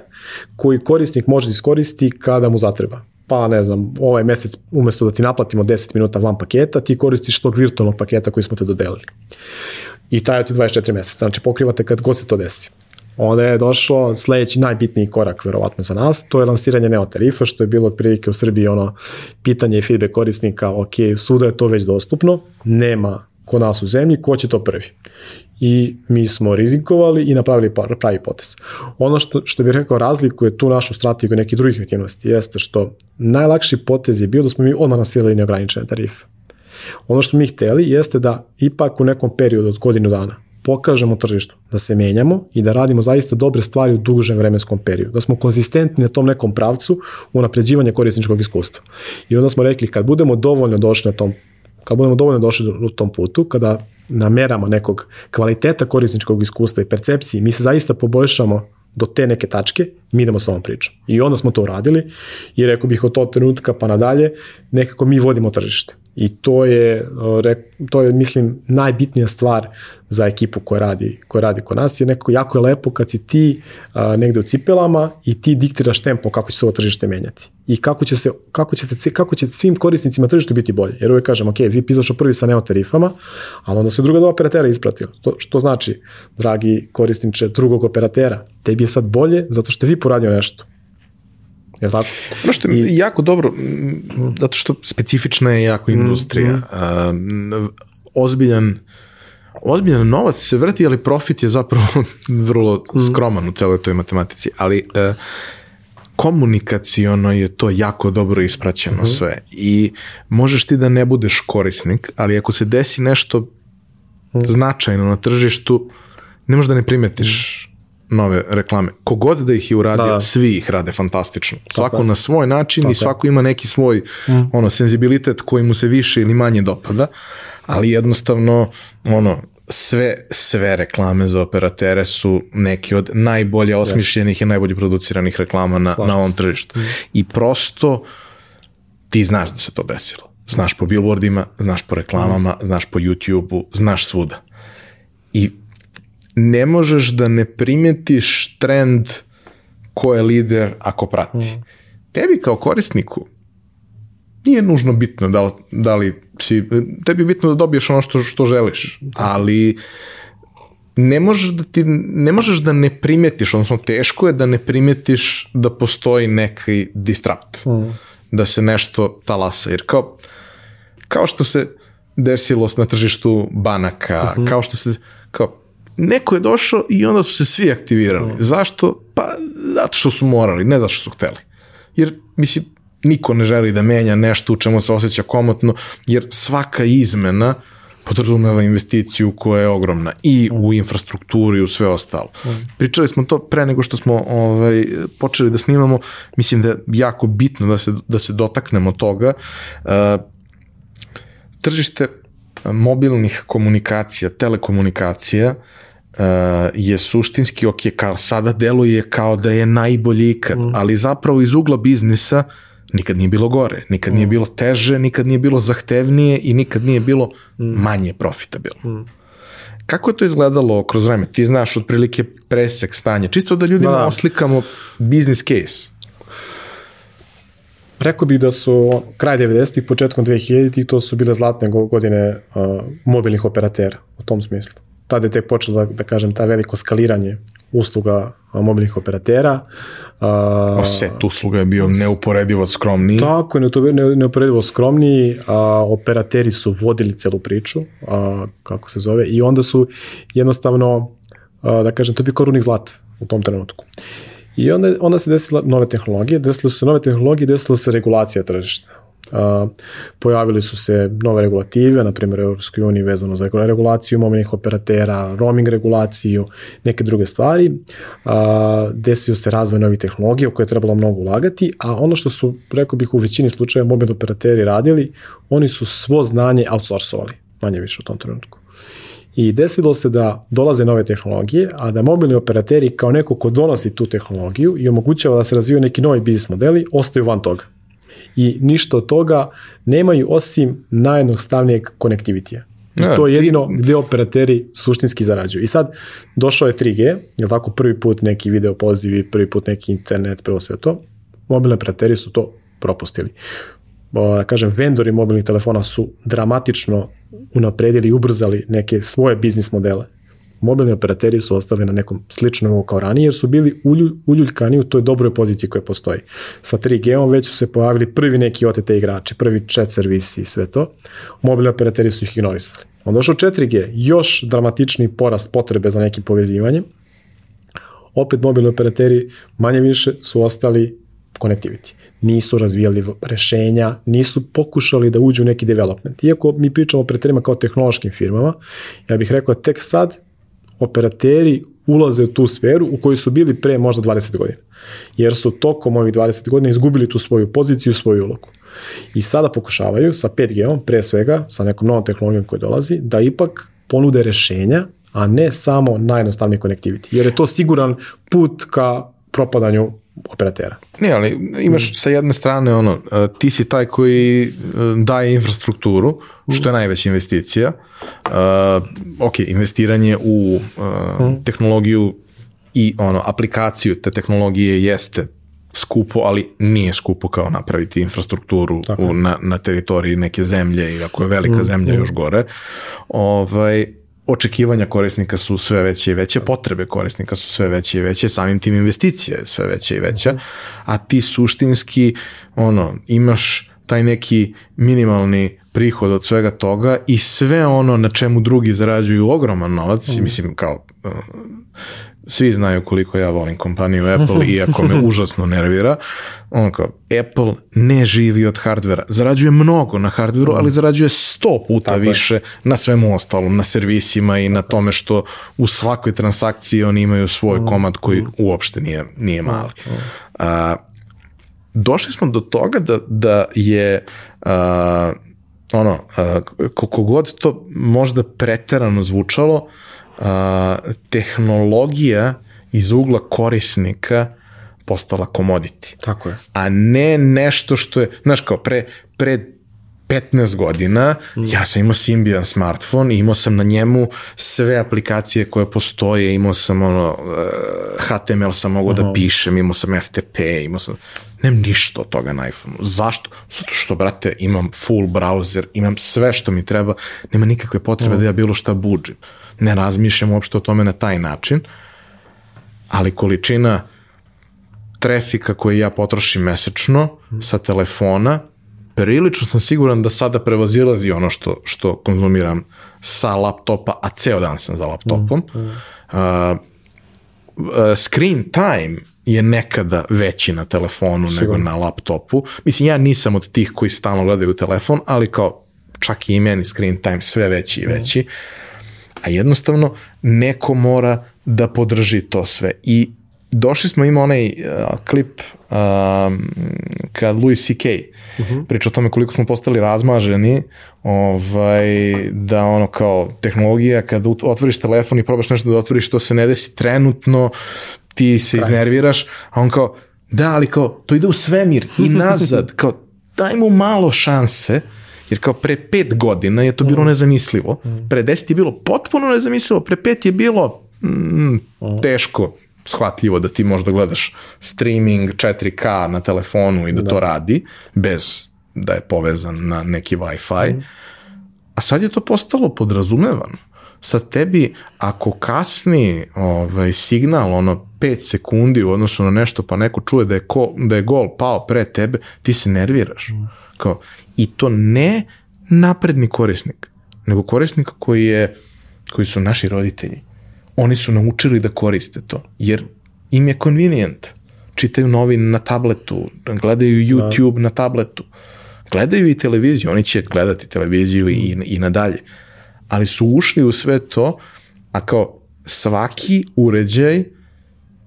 koji korisnik može da iskoristi kada mu zatreba pa ne znam, ovaj mesec umesto da ti naplatimo 10 minuta van paketa, ti koristiš tog virtualnog paketa koji smo te dodelili. I taj ti 24 meseca, znači pokrivate kad god se to desi. Onda je došlo sledeći najbitniji korak verovatno za nas, to je lansiranje Neo tarifa, što je bilo otprilike u Srbiji ono pitanje i feedback korisnika, ok, suda je to već dostupno, nema kod nas u zemlji, ko će to prvi? I mi smo rizikovali i napravili pravi potez. Ono što, što bih rekao razlikuje tu našu strategiju nekih drugih aktivnosti jeste što najlakši potez je bio da smo mi odmah nasirali neograničene tarife. Ono što mi hteli jeste da ipak u nekom periodu od godinu dana pokažemo tržištu, da se menjamo i da radimo zaista dobre stvari u dužem vremenskom periodu, da smo konzistentni na tom nekom pravcu u napređivanje korisničkog iskustva. I onda smo rekli, kad budemo dovoljno došli na tom kad budemo dovoljno došli u tom putu, kada nameramo nekog kvaliteta korisničkog iskustva i percepcije, mi se zaista poboljšamo do te neke tačke, mi idemo sa ovom pričom. I onda smo to uradili i rekao bih od tog trenutka pa nadalje, nekako mi vodimo tržište. I to je, to je mislim, najbitnija stvar za ekipu koja radi, koja radi kod nas, jer nekako jako je lepo kad si ti a, negde u cipelama i ti diktiraš tempo kako će se ovo tržište menjati. I kako će, se, kako će, se, kako će svim korisnicima tržištu biti bolje. Jer uvijek kažem, ok, vi pisaš prvi sa neotarifama, ali onda su druga dva operatera ispratila. To, što znači, dragi korisniče drugog operatera, tebi je sad bolje zato što vi poradio nešto. Jel tako? Ono što je I... jako dobro, zato što specifična je jako industrija. Mm, mm. Uh, ozbiljan ozbiljan novac se vrti, ali profit je zapravo vrlo mm. skroman u celoj toj matematici. Ali uh, komunikaciono je to jako dobro ispraćeno mm -hmm. sve i možeš ti da ne budeš korisnik, ali ako se desi nešto mm. značajno na tržištu, ne možeš da ne primetiš nove reklame. Kogod da ih je uradio, da. svi ih rade fantastično. Svako Tako na svoj način Tako i svako ima neki svoj mm. ono senzibilitet koji mu se više ili manje dopada, ali jednostavno ono sve, sve reklame za operatere su neki od najbolje osmišljenih yes. i najbolje produciranih reklama na, na ovom tržištu. Mm. I prosto ti znaš da se to desilo. Znaš po billboardima, znaš po reklamama, mm. znaš po YouTube-u, znaš svuda. Ne možeš da ne primetiš trend ko je lider ako prati. Mm. Tebi kao korisniku nije nužno bitno da li, da li si, tebi je bitno da dobiješ ono što, što želiš, ali ne možeš da ti, ne možeš da ne primetiš, odnosno teško je da ne primetiš da postoji neki distrapt, mm. da se nešto talasa, jer kao, kao što se desilo na tržištu banaka, mm -hmm. kao što se, kao, neko je došao i onda su se svi aktivirali. Mm. Zašto? Pa zato što su morali, ne zato što su hteli. Jer, mislim, niko ne želi da menja nešto u čemu se osjeća komotno, jer svaka izmena podrazumeva investiciju koja je ogromna i u infrastrukturu i u sve ostalo. Mm. Pričali smo to pre nego što smo ovaj, počeli da snimamo, mislim da je jako bitno da se, da se dotaknemo toga. Uh, tržište mobilnih komunikacija, telekomunikacija uh, je suštinski, ok, kao sada deluje kao da je najbolji ikad, mm. ali zapravo iz ugla biznisa nikad nije bilo gore, nikad mm. nije bilo teže, nikad nije bilo zahtevnije i nikad nije bilo mm. manje profitabilno. Mm. Kako je to izgledalo kroz vreme? Ti znaš otprilike presek stanja, čisto da ljudima da. oslikamo business case. Rekao bih da su kraj 90-ih, početkom 2000-ih, to su bile zlatne godine uh, mobilnih operatera u tom smislu. Tada je tek počelo, da, da kažem, ta veliko skaliranje usluga mobilnih operatera. Uh, set usluga je bio neuporedivo skromniji. Tako, ne, neuporedivo skromniji. A, operateri su vodili celu priču, a, kako se zove, i onda su jednostavno, a, da kažem, to bio korunik zlata u tom trenutku. I onda, onda se desila nove tehnologije, desile su nove tehnologije, desila se regulacija tržišta. A, pojavili su se nove regulative, na primjer u Europskoj uniji vezano za regulaciju mobilnih operatera, roaming regulaciju, neke druge stvari. A, desio se razvoj novih tehnologija u koje je trebalo mnogo ulagati, a ono što su, rekao bih, u većini slučajeva mobilni operateri radili, oni su svo znanje outsourcovali, manje više u tom trenutku. I desilo se da dolaze nove tehnologije, a da mobilni operateri kao neko ko donosi tu tehnologiju i omogućava da se razviju neki novi biznis modeli, ostaju van toga. I ništa od toga nemaju osim najjednostavnijeg konektivitija. Ja, to je jedino ti... gde operateri suštinski zarađuju. I sad došao je 3G, je tako prvi put neki video pozivi, prvi put neki internet, prvo sve to. Mobilni operateri su to propustili. Da kažem, vendori mobilnih telefona su dramatično unapredili i ubrzali neke svoje biznis modele. Mobilni operateri su ostali na nekom sličnom nivou kao ranije jer su bili ulju, uljuljkani u toj dobroj poziciji koja postoji. Sa 3G-om već su se pojavili prvi neki OTT igrači, prvi chat servisi i sve to. Mobilni operateri su ih ignorisali. Onda došao 4G, još dramatični porast potrebe za nekim povezivanjem. Opet mobilni operateri manje više su ostali connectivity nisu razvijali rešenja, nisu pokušali da uđu u neki development. Iako mi pričamo o operaterima kao tehnološkim firmama, ja bih rekao tek sad operateri ulaze u tu sferu u kojoj su bili pre možda 20 godina. Jer su tokom ovih 20 godina izgubili tu svoju poziciju, svoju ulogu. I sada pokušavaju sa 5G-om, pre svega, sa nekom novom tehnologijom koja dolazi, da ipak ponude rešenja, a ne samo najjednostavniji connectivity. Jer je to siguran put ka propadanju operatera. Ne, ali imaš mm. sa jedne strane ono, e, ti si taj koji e, daje infrastrukturu, što je najveća investicija. Uh, ok, investiranje u uh, mm. tehnologiju i ono aplikaciju te tehnologije jeste skupo, ali nije skupo kao napraviti infrastrukturu u, na, na teritoriji neke zemlje ili ako je velika mm. zemlja mm. još gore. Ovaj, očekivanja korisnika su sve veće i veće, potrebe korisnika su sve veće i veće, samim tim investicije je sve veće i veća, a ti suštinski ono, imaš taj neki minimalni prihod od svega toga i sve ono na čemu drugi zarađuju ogroman novac, mm. mislim kao svi znaju koliko ja volim kompaniju Apple, iako me užasno nervira, on kao, Apple ne živi od hardvera. Zarađuje mnogo na hardveru, ali zarađuje sto puta Tako više je. na svemu ostalom, na servisima i na tome što u svakoj transakciji oni imaju svoj mm. komad koji mm. uopšte nije, nije mali. A, došli smo do toga da, da je a, ono, a, koliko god to možda preterano zvučalo, a, tehnologija iz ugla korisnika postala commodity. Tako je. A ne nešto što je, znaš kao, pre, pre 15 godina mm. ja sam imao Symbian smartphone i imao sam na njemu sve aplikacije koje postoje, imao sam ono, HTML sam mogao uh -huh. da pišem, imao sam FTP, imao sam, nemam ništa od toga na iPhone. Zašto? Zato što, brate, imam full browser, imam sve što mi treba, nema nikakve potrebe uh -huh. da ja bilo šta buđim. Ne razmišljam uopšte o tome na taj način, ali količina trafika koji ja potrošim mesečno sa telefona, prilično sam siguran da sada prevazilazi ono što, što konzumiram sa laptopa, a ceo dan sam za laptopom. Mm, mm. Uh, screen time je nekada veći na telefonu Sigurno. nego na laptopu. Mislim, ja nisam od tih koji stalno gledaju telefon, ali kao čak i meni screen time sve veći i veći. Mm. A jednostavno neko mora da podrži to sve. I došli smo, ima onaj uh, klip um, kad Louis C.K. Uh -huh. priča o tome koliko smo postali razmaženi, ovaj, da ono kao tehnologija, kad otvoriš telefon i probaš nešto da otvoriš, to se ne desi trenutno, ti se Kraj. iznerviraš, a on kao, da, ali kao, to ide u svemir i nazad, kao, daj mu malo šanse, jer kao pre pet godina je to bilo nezamislivo, pre deset je bilo potpuno nezamislivo, pre pet je bilo mm, teško, shvatljivo da ti možda gledaš streaming 4K na telefonu i da, da. to radi, bez da je povezan na neki Wi-Fi, mm. a sad je to postalo podrazumevano. Sad tebi, ako kasni ovaj, signal, ono, 5 sekundi u odnosu na nešto, pa neko čuje da je, ko, da je gol pao pre tebe, ti se nerviraš. Mm. Kao, I to ne napredni korisnik, nego korisnik koji je, koji su naši roditelji oni su naučili da koriste to, jer im je convenient. Čitaju novine na tabletu, gledaju YouTube da. na tabletu. Gledaju i televiziju, oni će gledati televiziju i, i nadalje. Ali su ušli u sve to, a kao svaki uređaj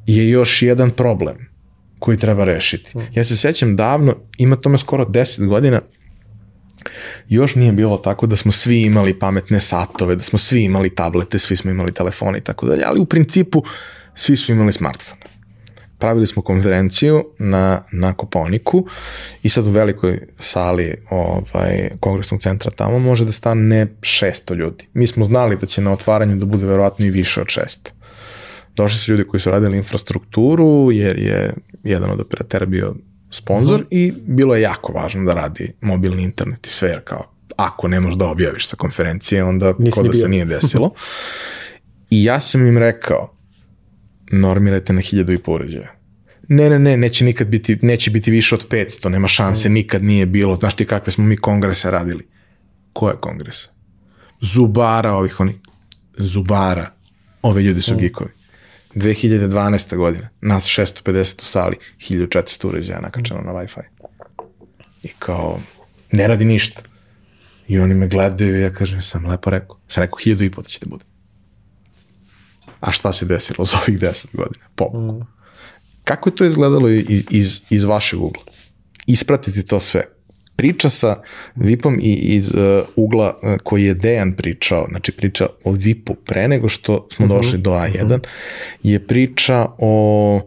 je još jedan problem koji treba rešiti. Ja se sećam davno, ima tome skoro 10 godina, još nije bilo tako da smo svi imali pametne satove, da smo svi imali tablete, svi smo imali telefone i tako dalje, ali u principu svi su imali smartfone. Pravili smo konferenciju na, na Koponiku i sad u velikoj sali ovaj, kongresnog centra tamo može da stane 600 ljudi. Mi smo znali da će na otvaranju da bude verovatno i više od 600. Došli su ljudi koji su radili infrastrukturu, jer je jedan od operatera bio sponsor mm -hmm. i bilo je jako važno da radi mobilni internet i sve, jer kao ako ne možeš da objaviš sa konferencije, onda Nisi da bio. se nije desilo. I ja sam im rekao, normirajte na hiljadu i poređaja. Ne, ne, ne, neće nikad biti, neće biti više od 500, nema šanse, mm. nikad nije bilo. Znaš ti kakve smo mi kongrese radili? Koje kongrese? Zubara ovih, oni, Zubara. Ove ljudi su mm. gikovi. 2012. godina, nas 650 u sali, 1400 uređaja nakačeno na Wi-Fi. I kao, ne radi ništa. I oni me gledaju i ja kažem, sam lepo rekao. Sam rekao, hiljadu i po da će da bude. A šta se desilo za ovih 10 godina? Pobogu. Mm. Kako je to izgledalo iz, iz, iz vašeg ugla? Ispratiti to sve priča sa VIP-om i iz uh, ugla uh, koji je Dejan pričao, znači priča o VIP-u pre nego što smo mhm. -huh. došli do A1, uh -huh. je priča o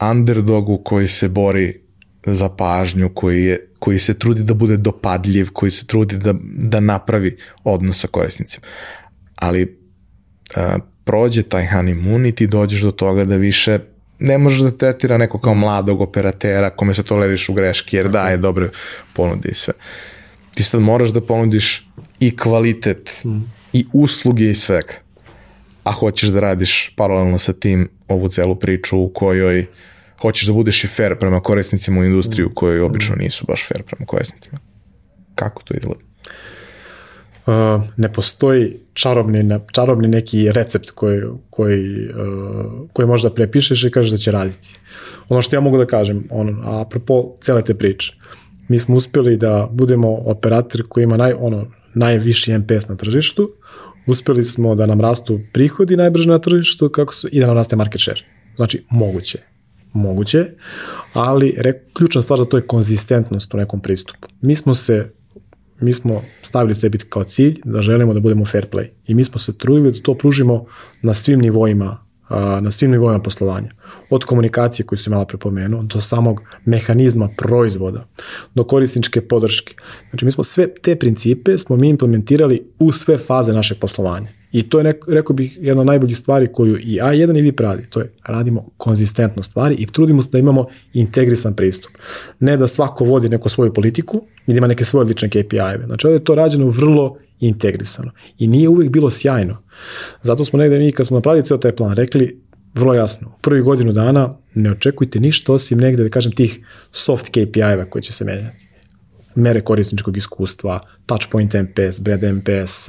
underdogu koji se bori za pažnju, koji, je, koji se trudi da bude dopadljiv, koji se trudi da, da napravi odnos sa korisnicima. Ali uh, prođe taj honeymoon i ti dođeš do toga da više ne možeš da tretira neko kao mladog operatera kome se toleriš u greški jer daje dobre ponude i sve. Ti sad moraš da ponudiš i kvalitet mm. i usluge i svega. A hoćeš da radiš paralelno sa tim ovu celu priču u kojoj hoćeš da budeš i fair prema korisnicima u industriju u kojoj obično nisu baš fair prema korisnicima. Kako to izgleda? Uh, ne postoji čarobni, ne, čarobni neki recept koji, koji, uh, koji možda prepišeš i kažeš da će raditi. Ono što ja mogu da kažem, ono, apropo cele te priče, mi smo uspeli da budemo operator koji ima naj, ono, najviši MPS na tržištu, uspeli smo da nam rastu prihodi najbrže na tržištu kako su, i da nam raste market share. Znači, moguće. Moguće, ali re, ključna stvar za to je konzistentnost u nekom pristupu. Mi smo se mi smo stavili sebi kao cilj da želimo da budemo fair play. I mi smo se trudili da to pružimo na svim nivoima na svim nivoima poslovanja. Od komunikacije koju sam malo prepomenuo, do samog mehanizma proizvoda, do korisničke podrške. Znači mi smo sve te principe smo mi implementirali u sve faze našeg poslovanja. I to je, neko, rekao bih, jedna od najboljih stvari koju i A1 i vi radi. To je, radimo konzistentno stvari i trudimo se da imamo integrisan pristup. Ne da svako vodi neku svoju politiku i da ima neke svoje lične KPI-eve. Znači, ovdje je to rađeno vrlo integrisano. I nije uvijek bilo sjajno. Zato smo negde mi, kad smo napravili ceo taj plan, rekli vrlo jasno, u prvi godinu dana ne očekujte ništa osim negde, da kažem, tih soft KPI-eva koji će se menjati mere korisničkog iskustva, touchpoint MPS, brand MPS,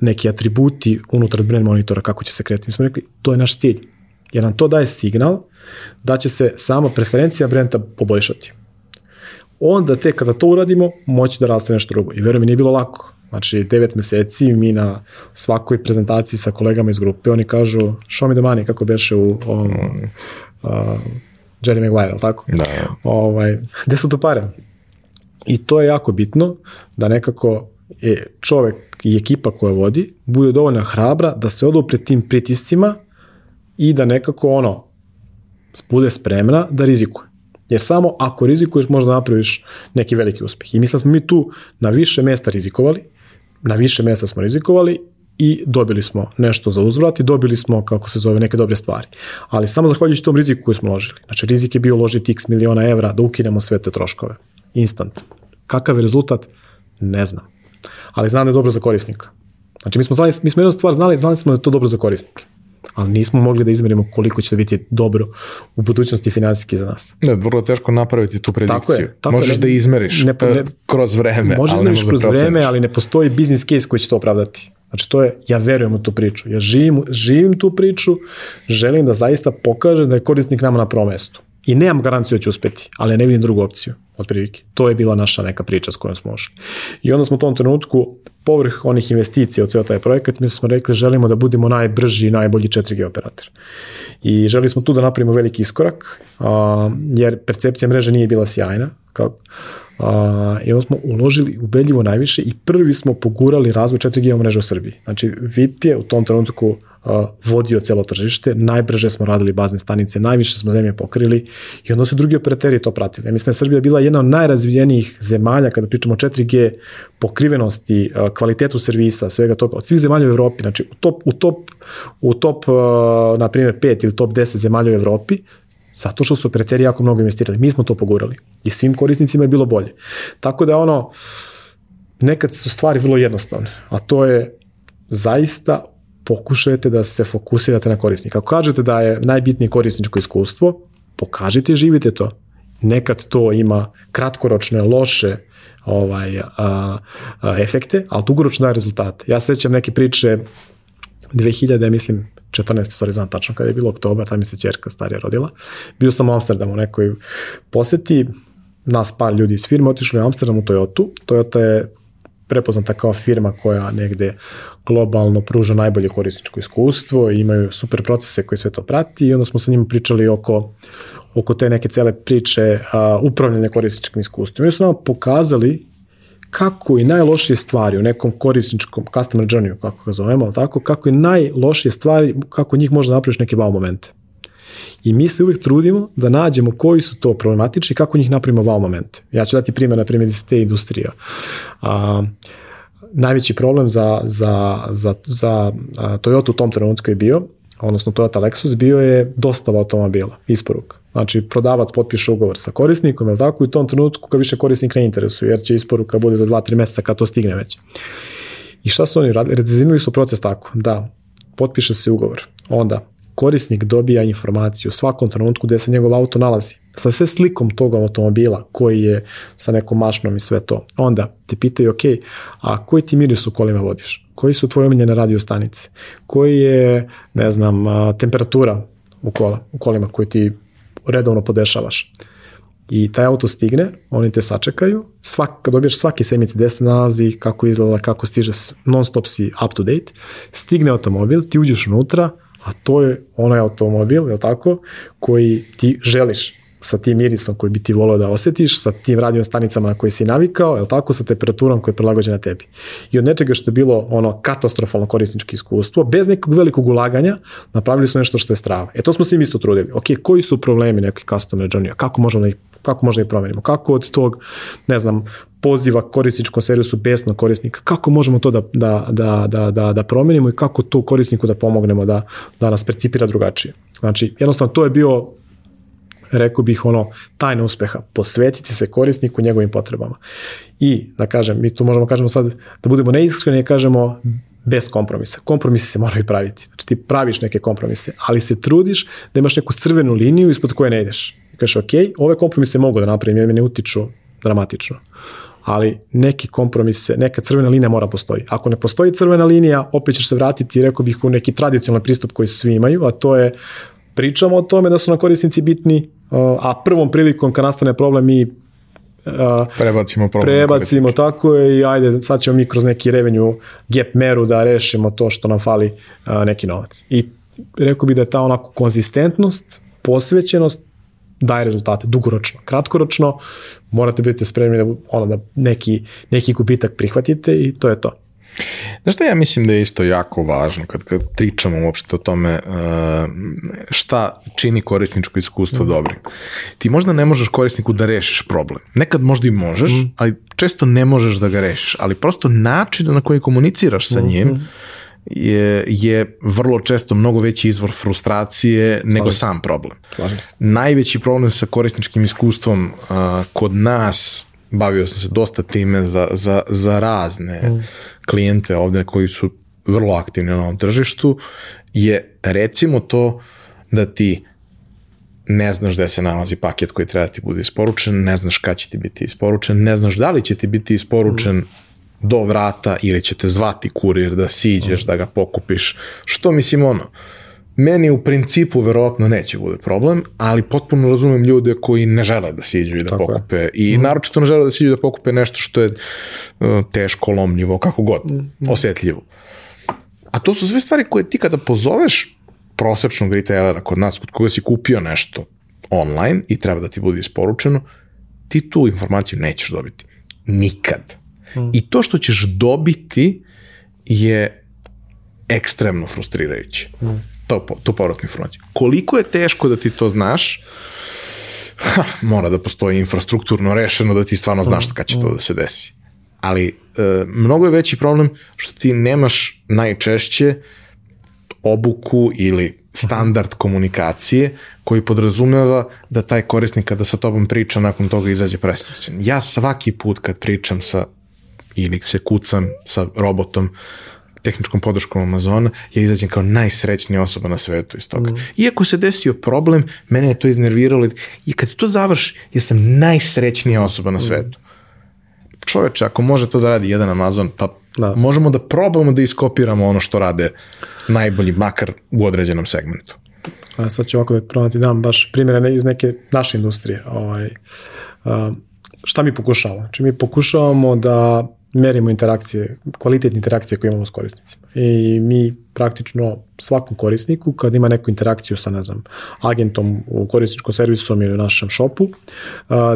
neki atributi unutar brand monitora kako će se kretati. Mi smo rekli, to je naš cilj. Jer nam to daje signal da će se sama preferencija brenda poboljšati. Onda te kada to uradimo, moći da raste nešto drugo. I verujem nije bilo lako. Znači, devet meseci mi na svakoj prezentaciji sa kolegama iz grupe, oni kažu, show me the money, kako beše u ovom, uh, Jerry Maguire, tako? Da. Ovaj, gde su to pare? I to je jako bitno, da nekako je čovek i ekipa koja vodi bude dovoljno hrabra da se odupre tim pritiscima i da nekako ono bude spremna da rizikuje. Jer samo ako rizikuješ možda napraviš neki veliki uspeh. I mislim da smo mi tu na više mesta rizikovali, na više mesta smo rizikovali i dobili smo nešto za uzvrat i dobili smo, kako se zove, neke dobre stvari. Ali samo zahvaljujući tom riziku koji smo uložili. Znači, rizik je bio uložiti x miliona evra da ukinemo sve te troškove. Instant. Kakav je rezultat? Ne znam. Ali znam da je dobro za korisnika. Znači, mi smo, znali, mi smo jednu stvar znali, znali smo da je to dobro za korisnike ali nismo mogli da izmerimo koliko će to biti dobro u budućnosti finansijski za nas. Ne, vrlo teško napraviti tu predikciju. Tako je, tako Možeš je, da izmeriš ne, ne, kroz vreme, možeš ali ne možeš kroz da vreme, ali ne postoji business case koji će to opravdati. Znači to je, ja verujem u tu priču, ja živim, živim tu priču, želim da zaista pokažem da je korisnik nama na prvom mestu. I nemam garanciju da ću uspeti, ali ne vidim drugu opciju, otprilike. To je bila naša neka priča s kojom smo ošli. I onda smo u tom trenutku, povrh onih investicija u ceo taj projekat, mi smo rekli želimo da budemo najbrži i najbolji 4G operator. I želi smo tu da napravimo veliki iskorak, a, jer percepcija mreže nije bila sjajna, kao, a, i onda smo uložili ubedljivo najviše i prvi smo pogurali razvoj 4G mreže u Srbiji. Znači, VIP je u tom trenutku vodio celo tržište, najbrže smo radili bazne stanice, najviše smo zemlje pokrili i onda su drugi operateri to pratili. Ja mislim da je Srbija bila jedna od najrazvijenijih zemalja kada pričamo o 4G pokrivenosti, kvalitetu servisa, svega toga, od svih zemalja u Evropi, znači u top, u top, u top na primjer 5 ili top 10 zemalja u Evropi, zato što su operateri jako mnogo investirali. Mi smo to pogurali i svim korisnicima je bilo bolje. Tako da ono, nekad su stvari vrlo jednostavne, a to je zaista pokušajte da se fokusirate na korisnika. Ako kažete da je najbitnije korisničko iskustvo, pokažite i živite to. Nekad to ima kratkoročne, loše ovaj, a, a, efekte, ali dugoročno daje rezultate. Ja sećam neke priče 2000, mislim, 14. stvari znam tačno kada je bilo oktober, tam mi se čerka starija rodila. Bio sam u Amsterdamu u nekoj poseti, nas par ljudi iz firme otišli u Amsterdam u Toyota. Toyota je prepoznata kao firma koja negde globalno pruža najbolje korisničko iskustvo imaju super procese koji sve to prati i onda smo sa njima pričali oko, oko te neke cele priče a, upravljanja korisničkim iskustvom. I su nam pokazali kako i najlošije stvari u nekom korisničkom customer journeyu, kako ga zovemo, tako, kako i najlošije stvari, kako njih može napraviš neke wow momente. I mi se uvijek trudimo da nađemo koji su to problematični i kako njih napravimo wow momente. Ja ću dati primjer, na primjer, iz te industrije. A, najveći problem za, za, za, za Toyota u tom trenutku je bio, odnosno Toyota Lexus, bio je dostava automobila, isporuka. Znači, prodavac potpiše ugovor sa korisnikom, je tako, i u tom trenutku kad više korisnik ne interesuje, jer će isporuka bude za 2-3 meseca kad to stigne već. I šta su oni radili? Redizajnili su proces tako, da potpiše se ugovor, onda korisnik dobija informaciju u svakom trenutku gde se njegov auto nalazi, sa sve slikom tog automobila koji je sa nekom mašnom i sve to. Onda te pitaju, ok, a koji ti miris u kolima vodiš? Koji su tvoje omiljene radio stanice? Koji je, ne znam, temperatura u, kola, u kolima koji ti redovno podešavaš? I taj auto stigne, oni te sačekaju, svak, kad dobiješ svaki sedmici gde se nalazi, kako izgleda, kako stiže, non stop si up to date, stigne automobil, ti uđeš unutra, a to je onaj automobil, je tako, koji ti želiš sa tim mirisom koji bi ti volio da osetiš, sa tim radio stanicama na koje si navikao, je tako, sa temperaturom koja je prilagođena tebi. I od nečega što je bilo ono katastrofalno korisničko iskustvo, bez nekog velikog ulaganja, napravili su nešto što je strava. E to smo se isto trudili. Ok, koji su problemi nekih customer journey kako možemo da ih kako možda ih promenimo, kako od tog, ne znam, poziva korisničkom servisu besnog korisnika, kako možemo to da, da, da, da, da, da promenimo i kako to korisniku da pomognemo da, da nas percipira drugačije. Znači, jednostavno to je bio rekao bih ono tajna uspeha, posvetiti se korisniku njegovim potrebama. I da kažem, mi tu možemo kažemo sad da budemo neiskreni i kažemo bez kompromisa. Kompromisi se moraju praviti. Znači ti praviš neke kompromise, ali se trudiš da imaš neku crvenu liniju ispod koje ne ideš. Kažeš, ok, ove kompromise mogu da napravim, jer mi ne utiču dramatično. Ali neki kompromise, neka crvena linija mora postoji. Ako ne postoji crvena linija, opet ćeš se vratiti, rekao bih, u neki tradicionalni pristup koji svi imaju, a to je pričamo o tome da su na korisnici bitni, a prvom prilikom kad nastane problem mi prebacimo problem. Prebacimo, tako je i ajde, sad ćemo mi kroz neki revenue gap meru da rešimo to što nam fali neki novac. I rekao bih da je ta onako konzistentnost, posvećenost daje rezultate dugoročno. Kratkoročno morate biti spremni da, ono, da neki, neki gubitak prihvatite i to je to. Znaš šta ja mislim da je isto jako važno kad, kad pričamo uopšte o tome uh, šta čini korisničko iskustvo mm. dobrim. Ti možda ne možeš korisniku da rešiš problem. Nekad možda i možeš, mm. ali često ne možeš da ga rešiš. Ali prosto način na koji komuniciraš sa njim mm -hmm je, je vrlo često mnogo veći izvor frustracije Slažim nego sam problem. Slažim se. Najveći problem sa korisničkim iskustvom uh, kod nas, bavio sam se dosta time za, za, za razne mm. klijente ovde koji su vrlo aktivni na ovom tržištu, je recimo to da ti ne znaš gde se nalazi paket koji treba da ti bude isporučen, ne znaš kada će ti biti isporučen, ne znaš da li će ti biti isporučen mm do vrata ili će te zvati kurir da siđeš, da ga pokupiš. Što mislim ono, meni u principu verovatno neće bude problem, ali potpuno razumem ljude koji ne žele da siđu i da Tako je. pokupe i naročito ne žele da siđu da pokupe nešto što je uh, teško, lomljivo, kako god, osetljivo. A to su sve stvari koje ti kada pozoveš prosečnog retailera kod nas, kod koga si kupio nešto online i treba da ti bude isporučeno, ti tu informaciju nećeš dobiti. Nikad. I to što ćeš dobiti je ekstremno frustrirajuće. To, po- tu povratnu informaciju. Koliko je teško da ti to znaš, ha, mora da postoji infrastrukturno rešeno da ti stvarno znaš kad će to da se desi. Ali e, mnogo je veći problem što ti nemaš najčešće obuku ili standard komunikacije koji podrazumeva da taj korisnik kada sa tobom priča nakon toga izađe presrećen. Ja svaki put kad pričam sa ili se kucam sa robotom tehničkom podrškom Amazona, ja izađem kao najsrećnija osoba na svetu iz toga. Iako se desio problem, mene je to iznerviralo i kad se to završi, ja sam najsrećnija osoba na svetu. Čoveče, ako može to da radi jedan Amazon, pa Da. možemo da probamo da iskopiramo ono što rade najbolji, makar u određenom segmentu. A sad ću ovako da probam da ti dam baš primjere iz neke naše industrije. Ovaj, šta mi pokušavamo? Znači mi pokušavamo da merimo interakcije, kvalitetne interakcije koje imamo s korisnicima. I mi praktično svakom korisniku kad ima neku interakciju sa, ne znam, agentom u korisničkom servisom ili u našem šopu,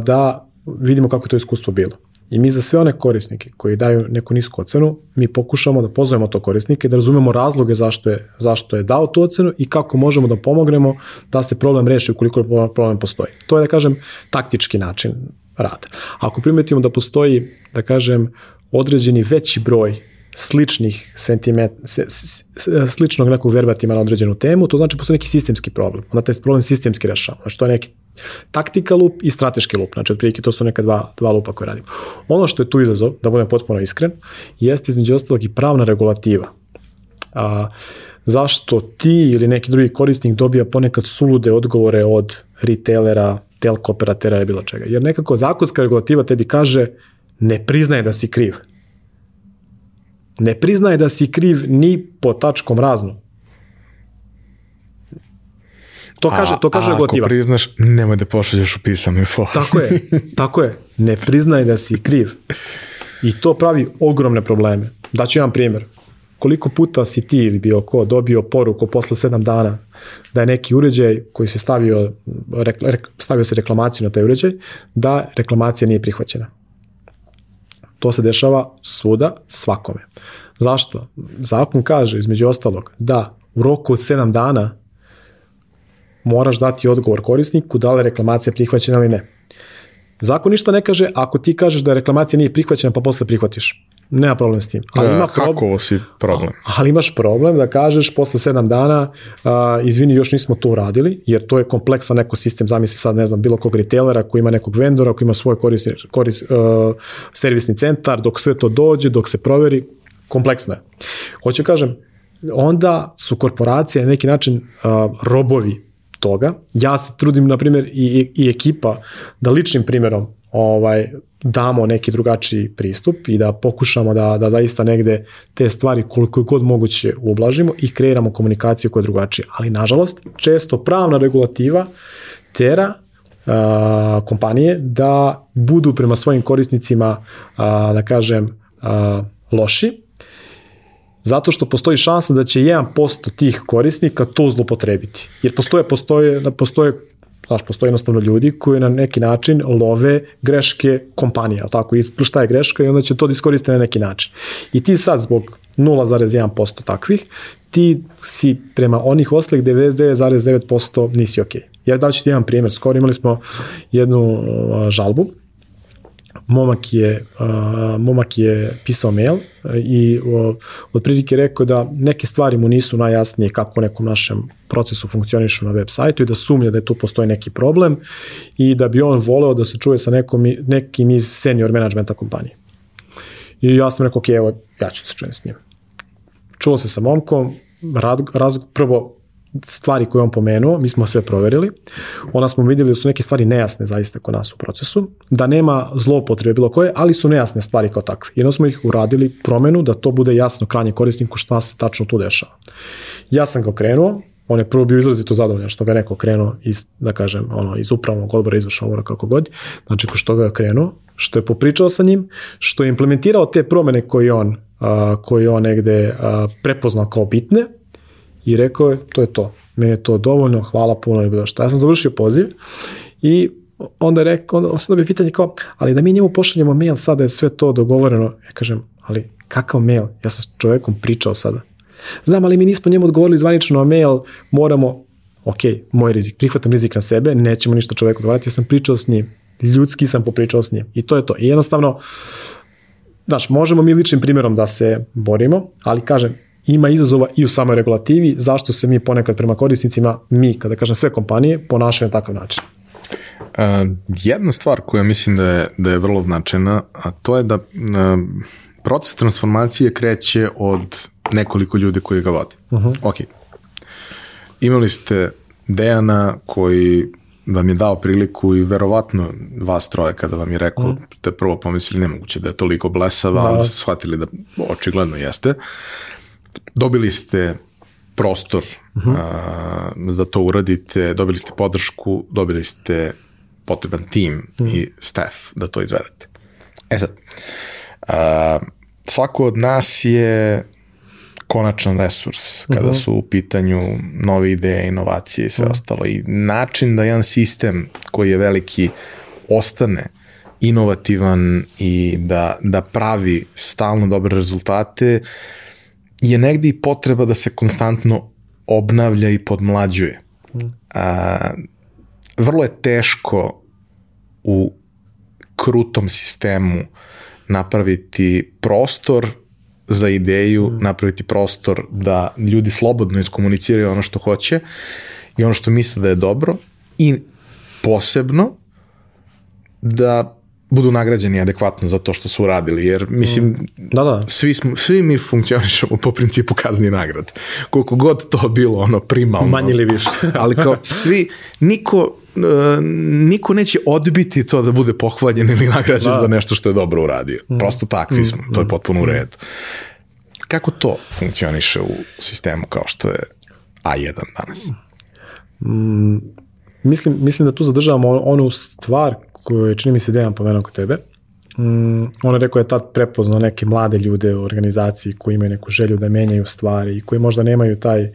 da vidimo kako to iskustvo bilo. I mi za sve one korisnike koji daju neku nisku ocenu, mi pokušamo da pozovemo to korisnike, da razumemo razloge zašto je, zašto je dao tu ocenu i kako možemo da pomognemo da se problem reši ukoliko problem postoji. To je, da kažem, taktički način rada. Ako primetimo da postoji, da kažem, određeni veći broj sličnih sentiment, se, s- s- sličnog nekog verbatima na određenu temu, to znači postoji neki sistemski problem. Onda taj problem sistemski rešava. Znači to je neki taktika lup i strateški lup. Znači otprilike to su neka dva, dva lupa koje radimo. Ono što je tu izazov, da budem potpuno iskren, jeste između ostalog i pravna regulativa. A, zašto ti ili neki drugi korisnik dobija ponekad sulude odgovore od retailera, telko operatera ili bilo čega. Jer nekako zakonska regulativa tebi kaže ne priznaje da si kriv. Ne priznaje da si kriv ni po tačkom razno. To kaže, to kaže a. Ako priznaš, nemoj da pošalješ u pisanoj formi. Tako je, tako je. Ne priznaj da si kriv. I to pravi ogromne probleme. Daću jedan primjer. Koliko puta si ti ili bilo ko dobio poruku posle sedam dana da je neki uređaj koji se stavio, rekla- rek- stavio se reklamaciju na taj uređaj, da reklamacija nije prihvaćena. To se dešava svuda, svakome. Zašto? Zakon kaže, između ostalog, da u roku od 7 dana moraš dati odgovor korisniku da li je reklamacija prihvaćena ili ne. Zakon ništa ne kaže ako ti kažeš da reklamacija nije prihvaćena pa posle prihvatiš. Nema problem s tim. Ali, ima problem, Hakovo si problem. ali imaš problem da kažeš posle 7 dana a, izvini još nismo to uradili jer to je kompleksan ekosistem zamisli sad ne znam bilo kog retailera koji ima nekog vendora koji ima svoj koris, koris, uh, servisni centar dok sve to dođe dok se proveri kompleksno je. Hoću kažem onda su korporacije na neki način uh, robovi toga. Ja se trudim, na primjer, i, i ekipa da ličnim primjerom ovaj, damo neki drugačiji pristup i da pokušamo da, da zaista negde te stvari koliko god moguće ublažimo i kreiramo komunikaciju koja je drugačija. Ali, nažalost, često pravna regulativa tera a, kompanije da budu prema svojim korisnicima, a, da kažem, a, loši, zato što postoji šansa da će 1% tih korisnika to zlopotrebiti. Jer postoje, postoje, postoje Znaš, postoje jednostavno ljudi koji na neki način love greške kompanija, ali tako, i šta je greška i onda će to da iskoriste na neki način. I ti sad zbog 0,1% takvih, ti si prema onih ostalih 99,9% nisi ok. Ja daću ti jedan primjer, skoro imali smo jednu žalbu, momak je, uh, momak je pisao mail uh, i uh, otprilike rekao da neke stvari mu nisu najjasnije kako u nekom našem procesu funkcionišu na web sajtu i da sumnja da je tu postoji neki problem i da bi on voleo da se čuje sa nekom, nekim iz senior managementa kompanije. I ja sam rekao, ok, evo, ja ću da se čujem s njim. Čuo se sa momkom, rad, raz, prvo stvari koje je on pomenuo, mi smo sve proverili. Ona smo vidjeli da su neke stvari nejasne zaista kod nas u procesu, da nema zloupotrebe bilo koje, ali su nejasne stvari kao takve. Jedno smo ih uradili promenu da to bude jasno krajnje korisniku šta se tačno tu dešava. Ja sam ga okrenuo, on je prvo bio izrazito zadovoljan što ga neko krenuo iz, da kažem, ono, iz upravnog odbora, izvršnog odbora, kako god. Znači, što ga je krenuo, što je popričao sa njim, što je implementirao te promene koje on, a, koje on negde a, prepoznao kao bitne i rekao je, to je to. Meni je to dovoljno, hvala puno, ne bilo što. Ja sam završio poziv i onda je rekao, onda sam dobio pitanje kao, ali da mi njemu pošaljemo mail sada je sve to dogovoreno. Ja kažem, ali kakav mail? Ja sam s čovekom pričao sada. Znam, ali mi nismo njemu odgovorili zvanično na mail, moramo, ok, moj rizik, prihvatam rizik na sebe, nećemo ništa čoveku odgovarati, ja sam pričao s njim, ljudski sam popričao s njim i to je to. I jednostavno, znaš, možemo mi ličnim primjerom da se borimo, ali kažem, ima izazova i u samoj regulativi, zašto se mi ponekad prema korisnicima, mi, kada kažem sve kompanije, ponašaju na takav način. Uh, jedna stvar koja mislim da je, da je vrlo značajna, a to je da uh, proces transformacije kreće od nekoliko ljudi koji ga vode. Uh -huh. Ok. Imali ste Dejana koji vam je dao priliku i verovatno vas troje kada vam je rekao, mm. te prvo pomislili nemoguće da je toliko blesava, da. onda ste shvatili da očigledno jeste. Dobili ste prostor uh -huh. a, da to uradite, dobili ste podršku, dobili ste potreban tim mm. i staff da to izvedete. E sad, a, svako od nas je konačan resurs kada uh mhm. -huh. su u pitanju nove ideje, inovacije i sve uh mhm. -huh. ostalo. I način da jedan sistem koji je veliki ostane inovativan i da, da pravi stalno dobre rezultate je negdje i potreba da se konstantno obnavlja i podmlađuje. Mhm. A, vrlo je teško u krutom sistemu napraviti prostor za ideju, mm. napraviti prostor da ljudi slobodno iskomuniciraju ono što hoće i ono što misle da je dobro i posebno da budu nagrađeni adekvatno za to što su uradili, jer mislim, mm. da, da. Svi, smo, svi mi funkcionišemo po principu kazni nagrad. Koliko god to bilo ono primalno. Manje ili više. ali kao svi, niko uh, niko neće odbiti to da bude pohvaljen ili nagrađen da. za nešto što je dobro uradio. Mm. Prosto takvi smo, to je mm. potpuno u redu. Kako to funkcioniše u sistemu kao što je A1 danas? Mm, mislim, mislim da tu zadržavamo onu stvar koju je, čini mi se Dejan pomenuo kod tebe. Mm, on je rekao je tad prepoznao neke mlade ljude u organizaciji koji imaju neku želju da menjaju stvari i koji možda nemaju taj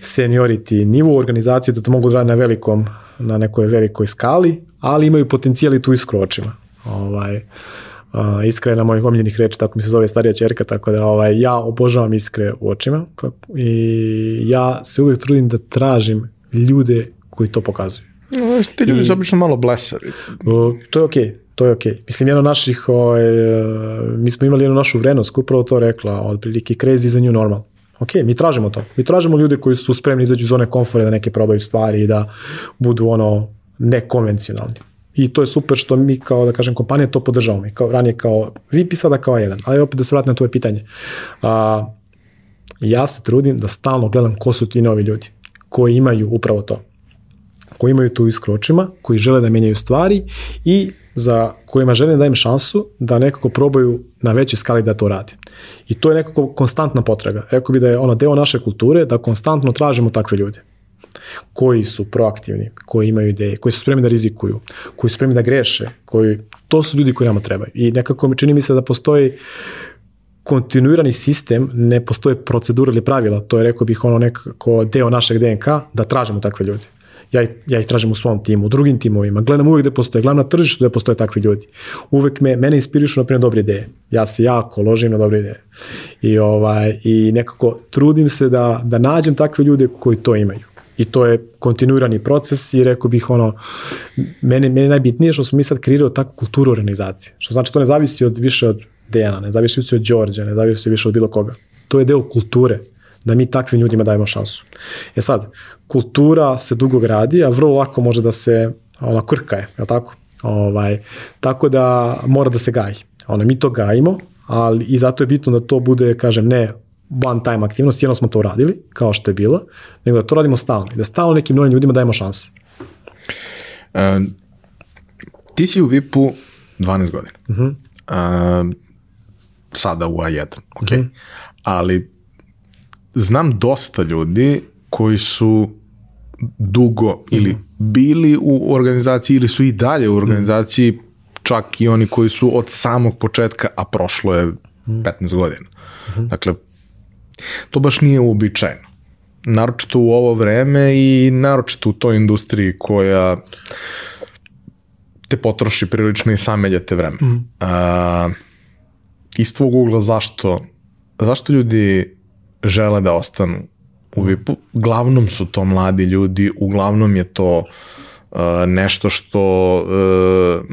seniority nivo u organizaciji da to mogu da na velikom, na nekoj velikoj skali, ali imaju potencijal i tu iskru očima. Ovaj, uh, iskra je na mojih omiljenih reči, tako mi se zove starija čerka, tako da ovaj, ja obožavam iskre u očima i ja se uvijek trudim da tražim ljude koji to pokazuju. No, ti ljudi su obično malo blesavi. Uh, to je okej. Okay to je okej. Okay. Mislim, jedno naših, ovaj, mi smo imali jednu našu vrednost, upravo to rekla, otprilike crazy is a new normal. Ok, mi tražimo to. Mi tražimo ljude koji su spremni izađu iz zone komfore da neke probaju stvari i da budu ono nekonvencionalni. I to je super što mi kao, da kažem, kompanija to podržavamo. I kao, ranije kao VIP i sada kao jedan. Ali opet da se vratim na tvoje pitanje. A, ja se trudim da stalno gledam ko su ti novi ljudi koji imaju upravo to koji imaju tu iskru očima, koji žele da menjaju stvari i za kojima želim da im šansu da nekako probaju na većoj skali da to rade. I to je nekako konstantna potraga. Rekao bi da je ono deo naše kulture da konstantno tražimo takve ljude koji su proaktivni, koji imaju ideje, koji su spremni da rizikuju, koji su spremni da greše, koji, to su ljudi koji nama trebaju. I nekako mi čini mi se da postoji kontinuirani sistem, ne postoje procedura ili pravila, to je rekao bih ono nekako deo našeg DNK, da tražimo takve ljude ja, ja ih tražim u svom timu, u drugim timovima, gledam uvek gde postoje, gledam na tržištu gde postoje takvi ljudi. Uvek me, mene inspirišu na primjer dobre ideje. Ja se jako ložim na dobre ideje. I, ovaj, i nekako trudim se da, da nađem takve ljude koji to imaju. I to je kontinuirani proces i rekao bih ono, meni, meni najbitnije što smo mi sad kreirali takvu kulturu organizacije. Što znači to ne zavisi od više od Dejana, ne zavisi od Đorđa, ne zavisi više od bilo koga. To je deo kulture da mi takvim ljudima dajemo šansu. E sad, kultura se dugo gradi, a vrlo lako može da se ona krka je, je tako? Ovaj, tako da mora da se gaji. Ona, mi to gajimo, ali i zato je bitno da to bude, kažem, ne one time aktivnost, jedno smo to uradili, kao što je bilo, nego da to radimo stalno i da stalno nekim novim ljudima dajemo šanse. Uh, ti si u VIP-u 12 godina. Uh -huh. uh, sada u A1, ok. Uh -huh. Ali znam dosta ljudi koji su dugo ili bili u organizaciji ili su i dalje u organizaciji, čak i oni koji su od samog početka, a prošlo je 15 godina. Dakle, to baš nije uobičajeno. Naročito u ovo vreme i naročito u toj industriji koja te potroši prilično i sameljate vreme. Mm. A, iz tvog ugla zašto, zašto ljudi žele da ostanu u VIP-u? Glavnom su to mladi ljudi, uglavnom je to uh, nešto što uh,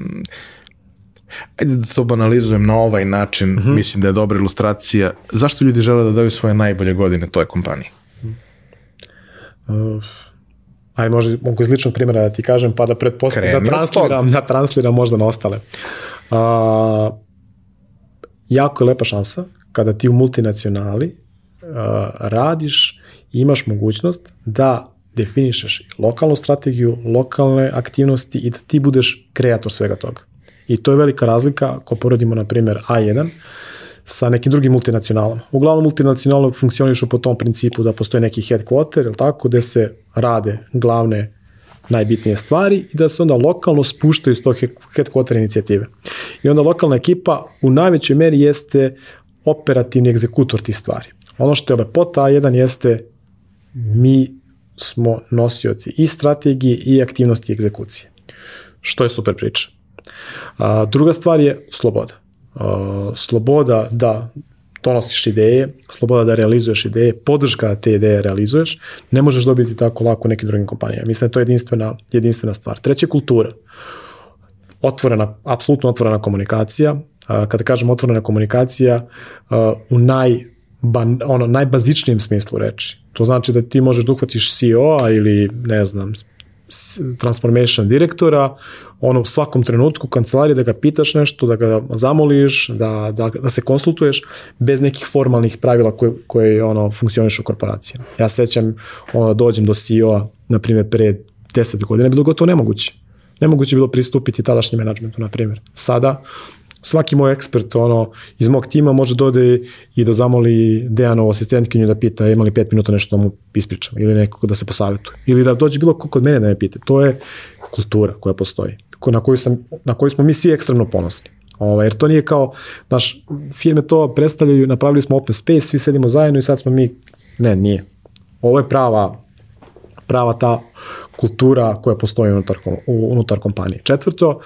ajde da to banalizujem na ovaj način, mm -hmm. mislim da je dobra ilustracija. Zašto ljudi žele da daju svoje najbolje godine toj kompaniji? Uh, aj može mogu iz ličnog primjera da ti kažem, pa da pretpostavim, da transliram, da transliram možda na ostale. Uh, jako je lepa šansa kada ti u multinacionali radiš imaš mogućnost da definišeš lokalnu strategiju, lokalne aktivnosti i da ti budeš kreator svega toga. I to je velika razlika ako porodimo, na primjer, A1 sa nekim drugim multinacionalama. Uglavnom multinacionalno funkcionišu po tom principu da postoji neki headquarter, ili tako, gde se rade glavne najbitnije stvari i da se onda lokalno spuštaju iz tog headquarter inicijative. I onda lokalna ekipa u najvećoj meri jeste operativni egzekutor tih stvari. Ono što je lepota A1 jeste mi smo nosioci i strategije i aktivnosti egzekucije. Što je super priča. A, druga stvar je sloboda. A, sloboda da donosiš ideje, sloboda da realizuješ ideje, podrška da te ideje realizuješ, ne možeš dobiti tako lako nekim drugim kompanijama. Mislim da to je jedinstvena, jedinstvena stvar. Treće, kultura. Otvorena, apsolutno otvorena komunikacija. Kada kažem otvorena komunikacija, u naj, ban, ono, najbazičnijem smislu reči. To znači da ti možeš da uhvatiš CEO-a ili, ne znam, transformation direktora, ono u svakom trenutku u kancelariji da ga pitaš nešto, da ga zamoliš, da, da, da se konsultuješ bez nekih formalnih pravila koje, koje ono, funkcioniš u korporacijama. Ja sećam, ono, dođem do CEO-a, na primjer, pre 10 godina, bilo gotovo nemoguće. Nemoguće je bilo pristupiti tadašnjem menadžmentu, na primjer. Sada, svaki moj ekspert ono, iz mog tima može dode da i da zamoli Dejanovu asistentkinju da pita ima li pet minuta nešto da mu ispričam ili nekako da se posavetuje. Ili da dođe bilo ko kod mene da me pita. To je kultura koja postoji, na koju, sam, na koju smo mi svi ekstremno ponosni. Ovaj, jer to nije kao, naš, firme to predstavljaju, napravili smo open space, svi sedimo zajedno i sad smo mi, ne, nije. Ovo je prava, prava ta kultura koja postoji unutar, unutar kompanije. Četvrto,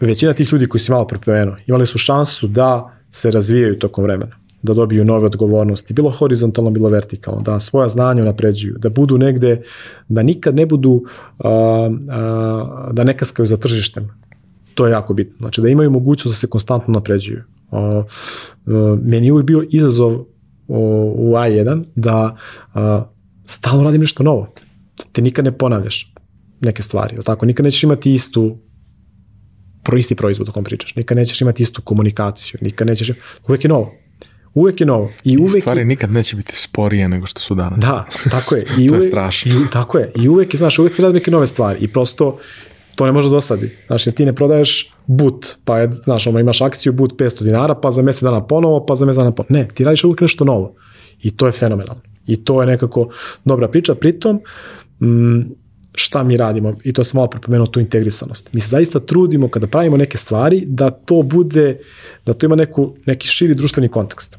većina tih ljudi koji si malo prepomenuo, imali su šansu da se razvijaju tokom vremena, da dobiju nove odgovornosti, bilo horizontalno, bilo vertikalno, da svoja znanja napređuju, da budu negde, da nikad ne budu, a, a, da ne kaskaju za tržištem. To je jako bitno. Znači da imaju mogućnost da se konstantno napređuju. A, a, meni je uvijek bio izazov u A1 da a, stalno radim nešto novo. Te nikad ne ponavljaš neke stvari, tako? Nikad nećeš imati istu pro isti proizvod o kom pričaš. Nikad nećeš imati istu komunikaciju, nikad nećeš, uvek je novo. Uvek je novo. I, uvek I stvari je... nikad neće biti sporije nego što su danas. Da, tako je. I to uvek, je strašno. I, tako je. I uvek znaš, uvek se radi neke nove stvari. I prosto to ne može dosadi. Znaš, jer ti ne prodaješ but, pa je, znaš, ono, imaš akciju but 500 dinara, pa za mesec dana ponovo, pa za mesec dana ponovo. Ne, ti radiš uvek nešto novo. I to je fenomenalno. I to je nekako dobra priča. Pritom, mm, šta mi radimo, i to sam malo prepomenuo tu integrisanost. Mi se zaista trudimo kada pravimo neke stvari da to bude, da to ima neku, neki širi društveni kontekst.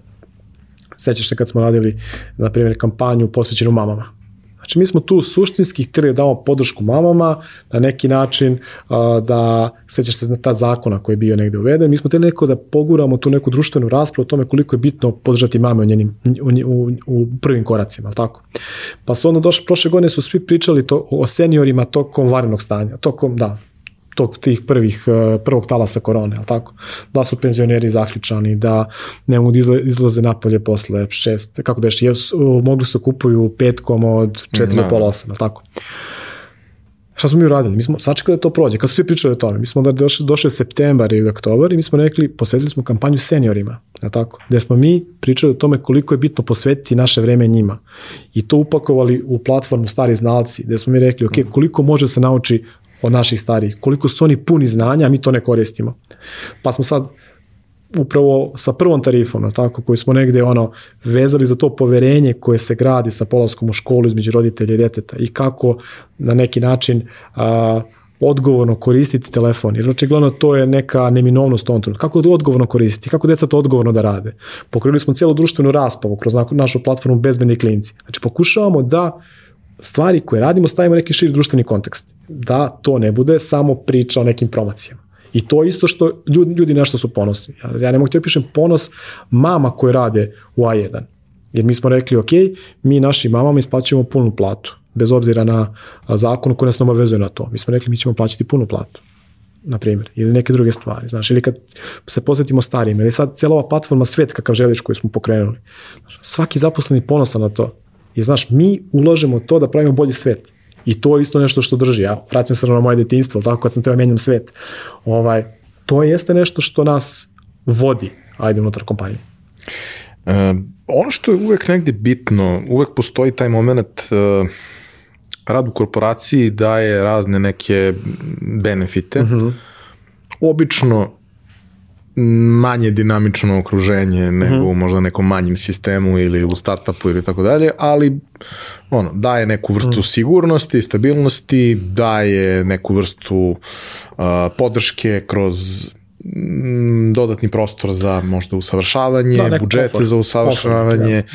Sećaš se kad smo radili, na primjer, kampanju posvećenu mamama. Znači, mi smo tu suštinski htjeli da damo podršku mamama na neki način da, sećaš se na ta zakona koji je bio negde uveden, mi smo htjeli neko da poguramo tu neku društvenu raspravu o tome koliko je bitno podržati mame u, njenim, u, u, u prvim koracima, ali tako? Pa su onda došli, prošle godine su svi pričali to, o seniorima tokom varenog stanja, tokom, da, tog tih prvih, eh, prvog talasa korone, al tako? Da su penzioneri zaključani, da ne mogu da izlaze napolje posle šest, kako beš, mogli su da kupuju petkom od 4 do no. pola 8, al tako? Šta smo mi uradili? Mi smo sačekali da to prođe. Kad su svi pričali o tome, mi smo da došli, došli septembar ili oktobar i mi smo rekli, posvetili smo kampanju seniorima, na tako? Gde smo mi pričali o tome koliko je bitno posvetiti naše vreme njima. I to upakovali u platformu Stari znalci, gde smo mi rekli, ok, koliko može se nauči od naših starijih, koliko su oni puni znanja, a mi to ne koristimo. Pa smo sad upravo sa prvom tarifom, tako, koju smo negde ono, vezali za to poverenje koje se gradi sa polaskom u školu između roditelja i deteta i kako na neki način a, odgovorno koristiti telefon, jer očigledno to je neka neminovnost ovom trenutku. Kako to odgovorno koristiti, kako deca to odgovorno da rade. Pokrili smo cijelu društvenu raspavu kroz našu platformu Bezbedni klinci. Znači pokušavamo da stvari koje radimo stavimo neki širi društveni kontekst. Da to ne bude samo priča o nekim promocijama. I to isto što ljudi, ljudi nešto su ponosni. Ja, ja ne mogu ti opišem ponos mama koje rade u A1. Jer mi smo rekli, ok, mi našim mamama isplaćujemo punu platu, bez obzira na zakon koji nas obavezuje na to. Mi smo rekli, mi ćemo plaćati punu platu na primjer, ili neke druge stvari, znaš, ili kad se posvetimo starijim, ili sad cijela ova platforma svet kakav želiš koju smo pokrenuli, svaki zaposleni ponosan na to, i znaš, mi ulažemo to da pravimo bolji svet, I to je isto nešto što drži. Ja vraćam se na moje detinstvo, tako kad sam teo menjam svet. Ovaj, to jeste nešto što nas vodi, ajde, unutar kompanije. E, ono što je uvek negde bitno, uvek postoji taj moment e, rad u korporaciji daje razne neke benefite. Mhm. -huh. Obično manje dinamično okruženje nego mm. možda nekom manjim sistemu ili u startupu ili tako dalje, ali ono, daje neku vrstu mm. sigurnosti, stabilnosti, daje neku vrstu uh, podrške kroz mm, dodatni prostor za možda usavršavanje, da, budžete komfort. za usavršavanje. Komfort,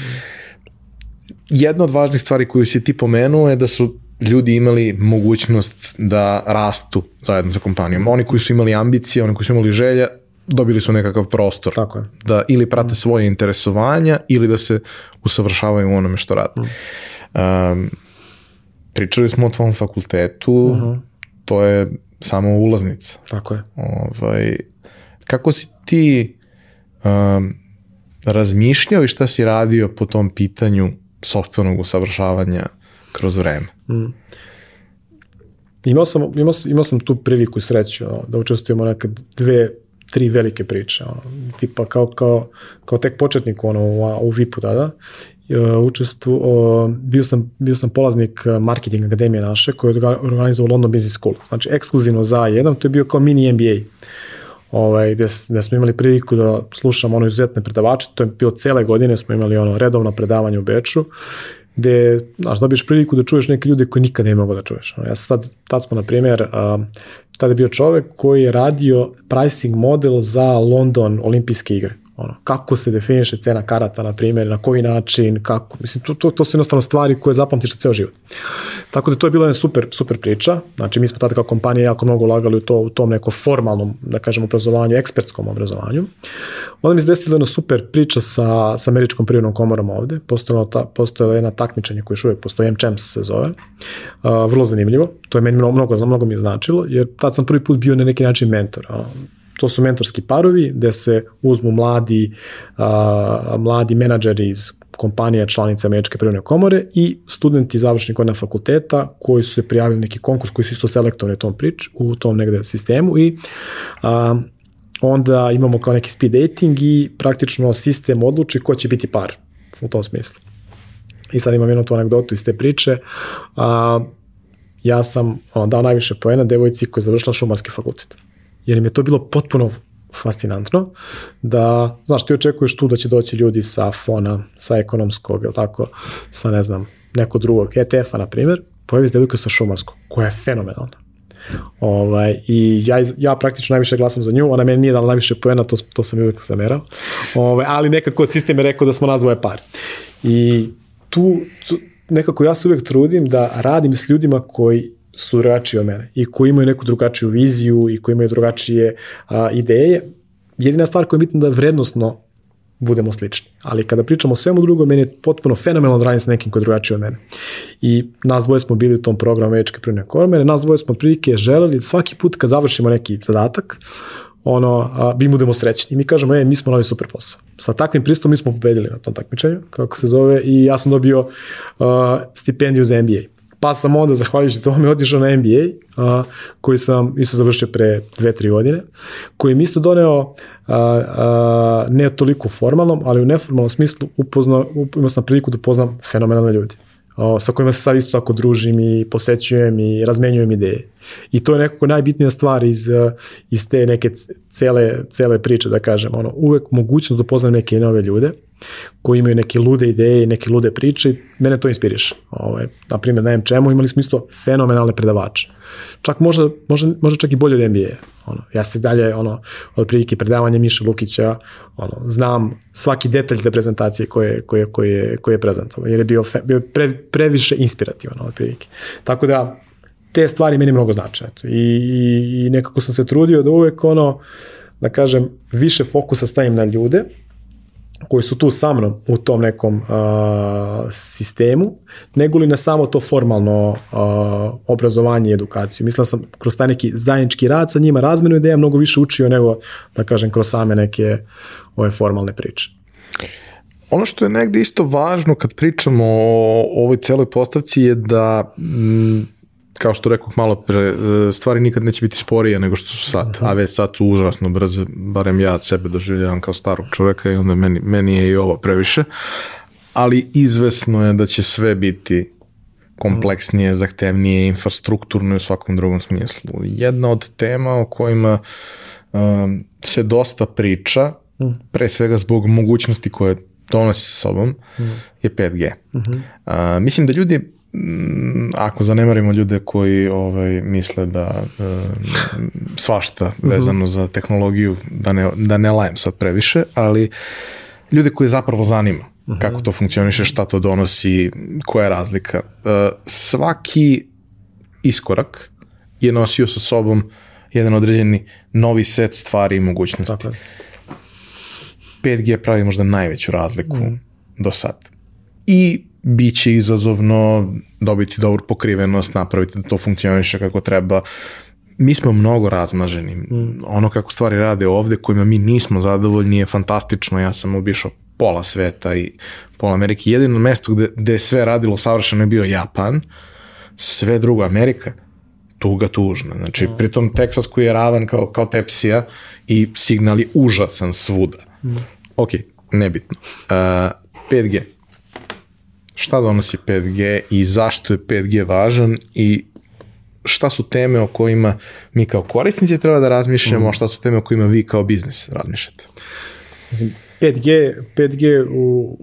ja. Jedna od važnih stvari koju si ti pomenuo je da su ljudi imali mogućnost da rastu zajedno sa kompanijom. Oni koji su imali ambicije, oni koji su imali želja, dobili su nekakav prostor. Tako je. Da ili prate svoje interesovanja ili da se usavršavaju u onome što rade. Um, pričali smo o tvom fakultetu, uh mhm. -huh. to je samo ulaznica. Tako je. Ovaj, kako si ti um, razmišljao i šta si radio po tom pitanju sobstvenog usavršavanja kroz vreme? Mm. Imao sam, imao, imao sam tu priliku i sreću da učestvujemo nekad dve tri velike priče, ono, tipa kao, kao, kao tek početnik ono, u, u VIP-u tada, e, učestvu, bio, sam, bio sam polaznik marketing akademije naše koje je organizovao London Business School, znači ekskluzivno za jedan, to je bio kao mini MBA ovaj, gde, gde smo imali priliku da slušamo ono izuzetne predavače, to je bilo cele godine, smo imali ono redovno predavanje u Beču gde, znaš, dobiješ priliku da čuješ neke ljude koje nikad ne mogu da čuješ. Ja sad, tad smo, na primjer, tada je bio čovek koji je radio pricing model za London olimpijske igre ono, kako se definiše cena karata, na primjer, na koji način, kako, mislim, to, to, to su jednostavno stvari koje zapamtiš ceo život. Tako da to je bila jedna super, super priča, znači mi smo tada kao kompanija jako mnogo ulagali u, to, u tom nekom formalnom, da kažem, obrazovanju, ekspertskom obrazovanju. Onda mi se desila jedna super priča sa, sa američkom privrednom komorom ovde, postojala, ta, postojala jedna takmičenje koje još uvijek postoji, MCHEMS se zove, uh, vrlo zanimljivo, to je meni mnogo, mnogo, mnogo mi je značilo, jer tad sam prvi put bio na neki način mentor, uh, to su mentorski parovi gde se uzmu mladi, a, mladi menadžeri iz kompanija članica Američke privredne komore i studenti završnih godina fakulteta koji su se prijavili neki konkurs koji su isto selektovani u tom prič, u tom negde sistemu i a, onda imamo kao neki speed dating i praktično sistem odluči ko će biti par u tom smislu. I sad imam jednu tu anegdotu iz te priče. A, ja sam ono, dao najviše poena devojci koja je završila šumarski fakultet jer im je to bilo potpuno fascinantno, da, znaš, ti očekuješ tu da će doći ljudi sa fona, sa ekonomskog, ili tako, sa, ne znam, nekog drugog, ETF-a, na primjer, pojavi se devojka sa šumarskog, koja je fenomenalna. Ovaj, I ja, ja praktično najviše glasam za nju, ona meni nije dala najviše poena, to, to sam uvijek zamerao, ovaj, ali nekako sistem je rekao da smo nazvoje par. I tu, tu nekako ja se uvijek trudim da radim s ljudima koji su drugačiji od mene i koji imaju neku drugačiju viziju i koji imaju drugačije a, ideje. Jedina stvar koja je bitna da vrednostno budemo slični. Ali kada pričamo o svemu drugom, meni je potpuno fenomenalno da radim s nekim koji je drugačiji od mene. I nas dvoje smo bili u tom programu Američke prvne kormere, nas dvoje smo prilike želeli svaki put kad završimo neki zadatak, ono, a, mi budemo srećni. I mi kažemo, e, mi smo novi super posao. Sa takvim pristupom mi smo pobedili na tom takmičenju, kako se zove, i ja sam dobio uh, stipendiju za MBA. Pa sam onda, zahvaljujući tome, otišao na MBA, a, koji sam isto završio pre dve, tri godine, koji mi isto doneo a, a, ne toliko formalnom, ali u neformalnom smislu upoznao, imao sam priliku da upoznam fenomenalne ljudi. sa kojima se sad isto tako družim i posećujem i razmenjujem ideje. I to je nekako najbitnija stvar iz, iz te neke cele, cele priče, da kažem. Ono, uvek mogućnost da upoznam neke nove ljude koji imaju neke lude ideje i neke lude priče, mene to inspiriše. Ovaj, na primjer, na čemu imali smo isto fenomenalne predavače. Čak možda, možda, možda čak i bolje od NBA. Ono, ja se dalje, ono, od prilike predavanja Miša Lukića, ono, znam svaki detalj te prezentacije koje, koje, koje, koje je prezentovao, jer je bio, fe, bio pre, previše inspirativan od prilike. Tako da, te stvari meni mnogo znače. Eto. I, i, I nekako sam se trudio da uvek ono, da kažem, više fokusa stavim na ljude, koji su tu sa mnom u tom nekom uh, sistemu, nego li na samo to formalno uh, obrazovanje i edukaciju. Mislim sam kroz taj neki zajednički rad sa njima, razmenu ideja, mnogo više učio nego, da kažem, kroz same neke ove formalne priče. Ono što je negde isto važno kad pričamo o ovoj celoj postavci je da m, kao što rekao malo pre, e, stvari nikad neće biti sporije nego što su sad, a već sad su užasno brze, barem ja sebe doživljavam kao starog čoveka i onda meni, meni je i ovo previše, ali izvesno je da će sve biti kompleksnije, zahtevnije, infrastrukturno i u svakom drugom smislu. Jedna od tema o kojima um, se dosta priča, pre svega zbog mogućnosti koje donosi sa sobom, je 5G. Uh -huh. uh, mislim da ljudi Mm, ako zanemarimo ljude koji ovaj misle da e, svašta mhm. vezano za tehnologiju da ne da ne lajem sad previše, ali ljude koji zapravo zanima mhm. kako to funkcioniše, šta to donosi, koja je razlika. E, svaki iskorak je nosio sa sobom jedan određeni novi set stvari i mogućnosti. Tako 5G pravi možda najveću razliku mm. do sad. I biće izazovno dobiti dobru pokrivenost, napraviti da to funkcioniše kako treba. Mi smo mnogo razmaženi. Mm. Ono kako stvari rade ovde, kojima mi nismo zadovoljni, je fantastično. Ja sam obišao pola sveta i pola Amerike. Jedino mesto gde, gde je sve radilo savršeno je bio Japan, sve drugo Amerika, tuga tužna. Znači, mm. pritom Teksas koji je ravan kao, kao tepsija i signal je užasan svuda. Mm. Ok, nebitno. Uh, 5G šta donosi 5G i zašto je 5G važan i šta su teme o kojima mi kao korisnici treba da razmišljamo, mm. a šta su teme o kojima vi kao biznis razmišljate? 5G, 5G u,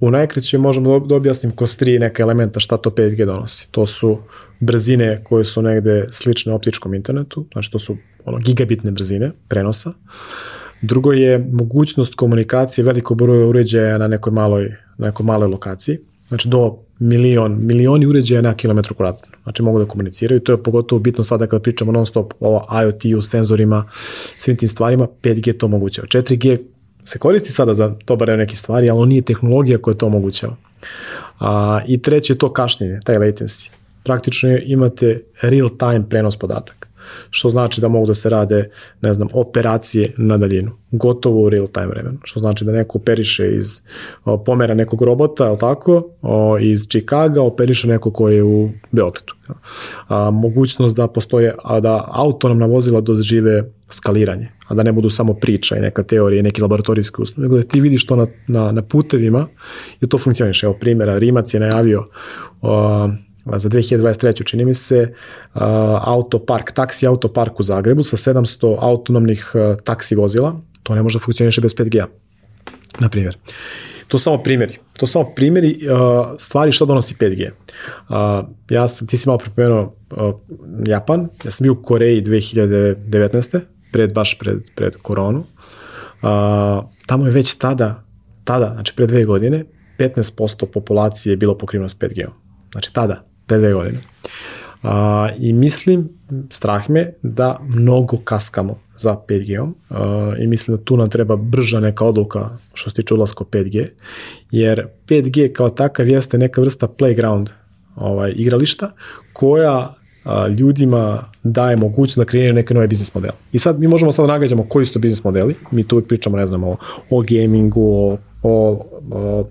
u najkraće možemo da objasnim kroz tri neka elementa šta to 5G donosi. To su brzine koje su negde slične optičkom internetu, znači to su ono, gigabitne brzine prenosa. Drugo je mogućnost komunikacije velikog broja uređaja na nekoj maloj, na nekoj maloj lokaciji. Znači do milion, milioni uređaja na kilometru kvadratnom. Znači mogu da komuniciraju. To je pogotovo bitno sada kada pričamo non stop o IoT-u, senzorima, svim tim stvarima. 5G to omogućava. 4G se koristi sada za dobar neke stvari, ali on nije tehnologija koja to omogućava. A, I treće je to kašnjenje, taj latency. Praktično imate real time prenos podataka što znači da mogu da se rade, ne znam, operacije na daljinu, gotovo u real time vremenu, što znači da neko operiše iz o, pomera nekog robota, je tako, o, iz Chicago operiše neko koji je u Beogradu. A, mogućnost da postoje, a da autonomna vozila dožive skaliranje, a da ne budu samo priča i neka teorija i neki laboratorijski uslov, nego da ti vidiš to na, na, na putevima i to funkcioniše. Evo primjera, Rimac je najavio o, za 2023. čini mi se autopark, taksi autopark u Zagrebu sa 700 autonomnih taksi vozila, to ne može da funkcioniše bez 5G-a, na primjer. To su samo primjeri. To su samo primjeri stvari šta donosi 5G. ja sam, ti si malo pripomenuo Japan, ja sam bio u Koreji 2019. pred, baš pred, pred koronu. tamo je već tada, tada, znači pre dve godine, 15% populacije je bilo pokriveno s 5G-om. Znači tada, pre dve godine. A, I mislim, strah me da mnogo kaskamo za 5G-om i mislim da tu nam treba brža neka odluka što se tiče ulazka 5G, jer 5G kao takav jeste neka vrsta playground ovaj, igrališta koja a, ljudima daje mogućnost da kreiraju neke nove biznis modele. I sad mi možemo sad nagađamo koji su to biznis modeli, mi tu uvijek pričamo, ne znam, o, o gamingu, o, o, o,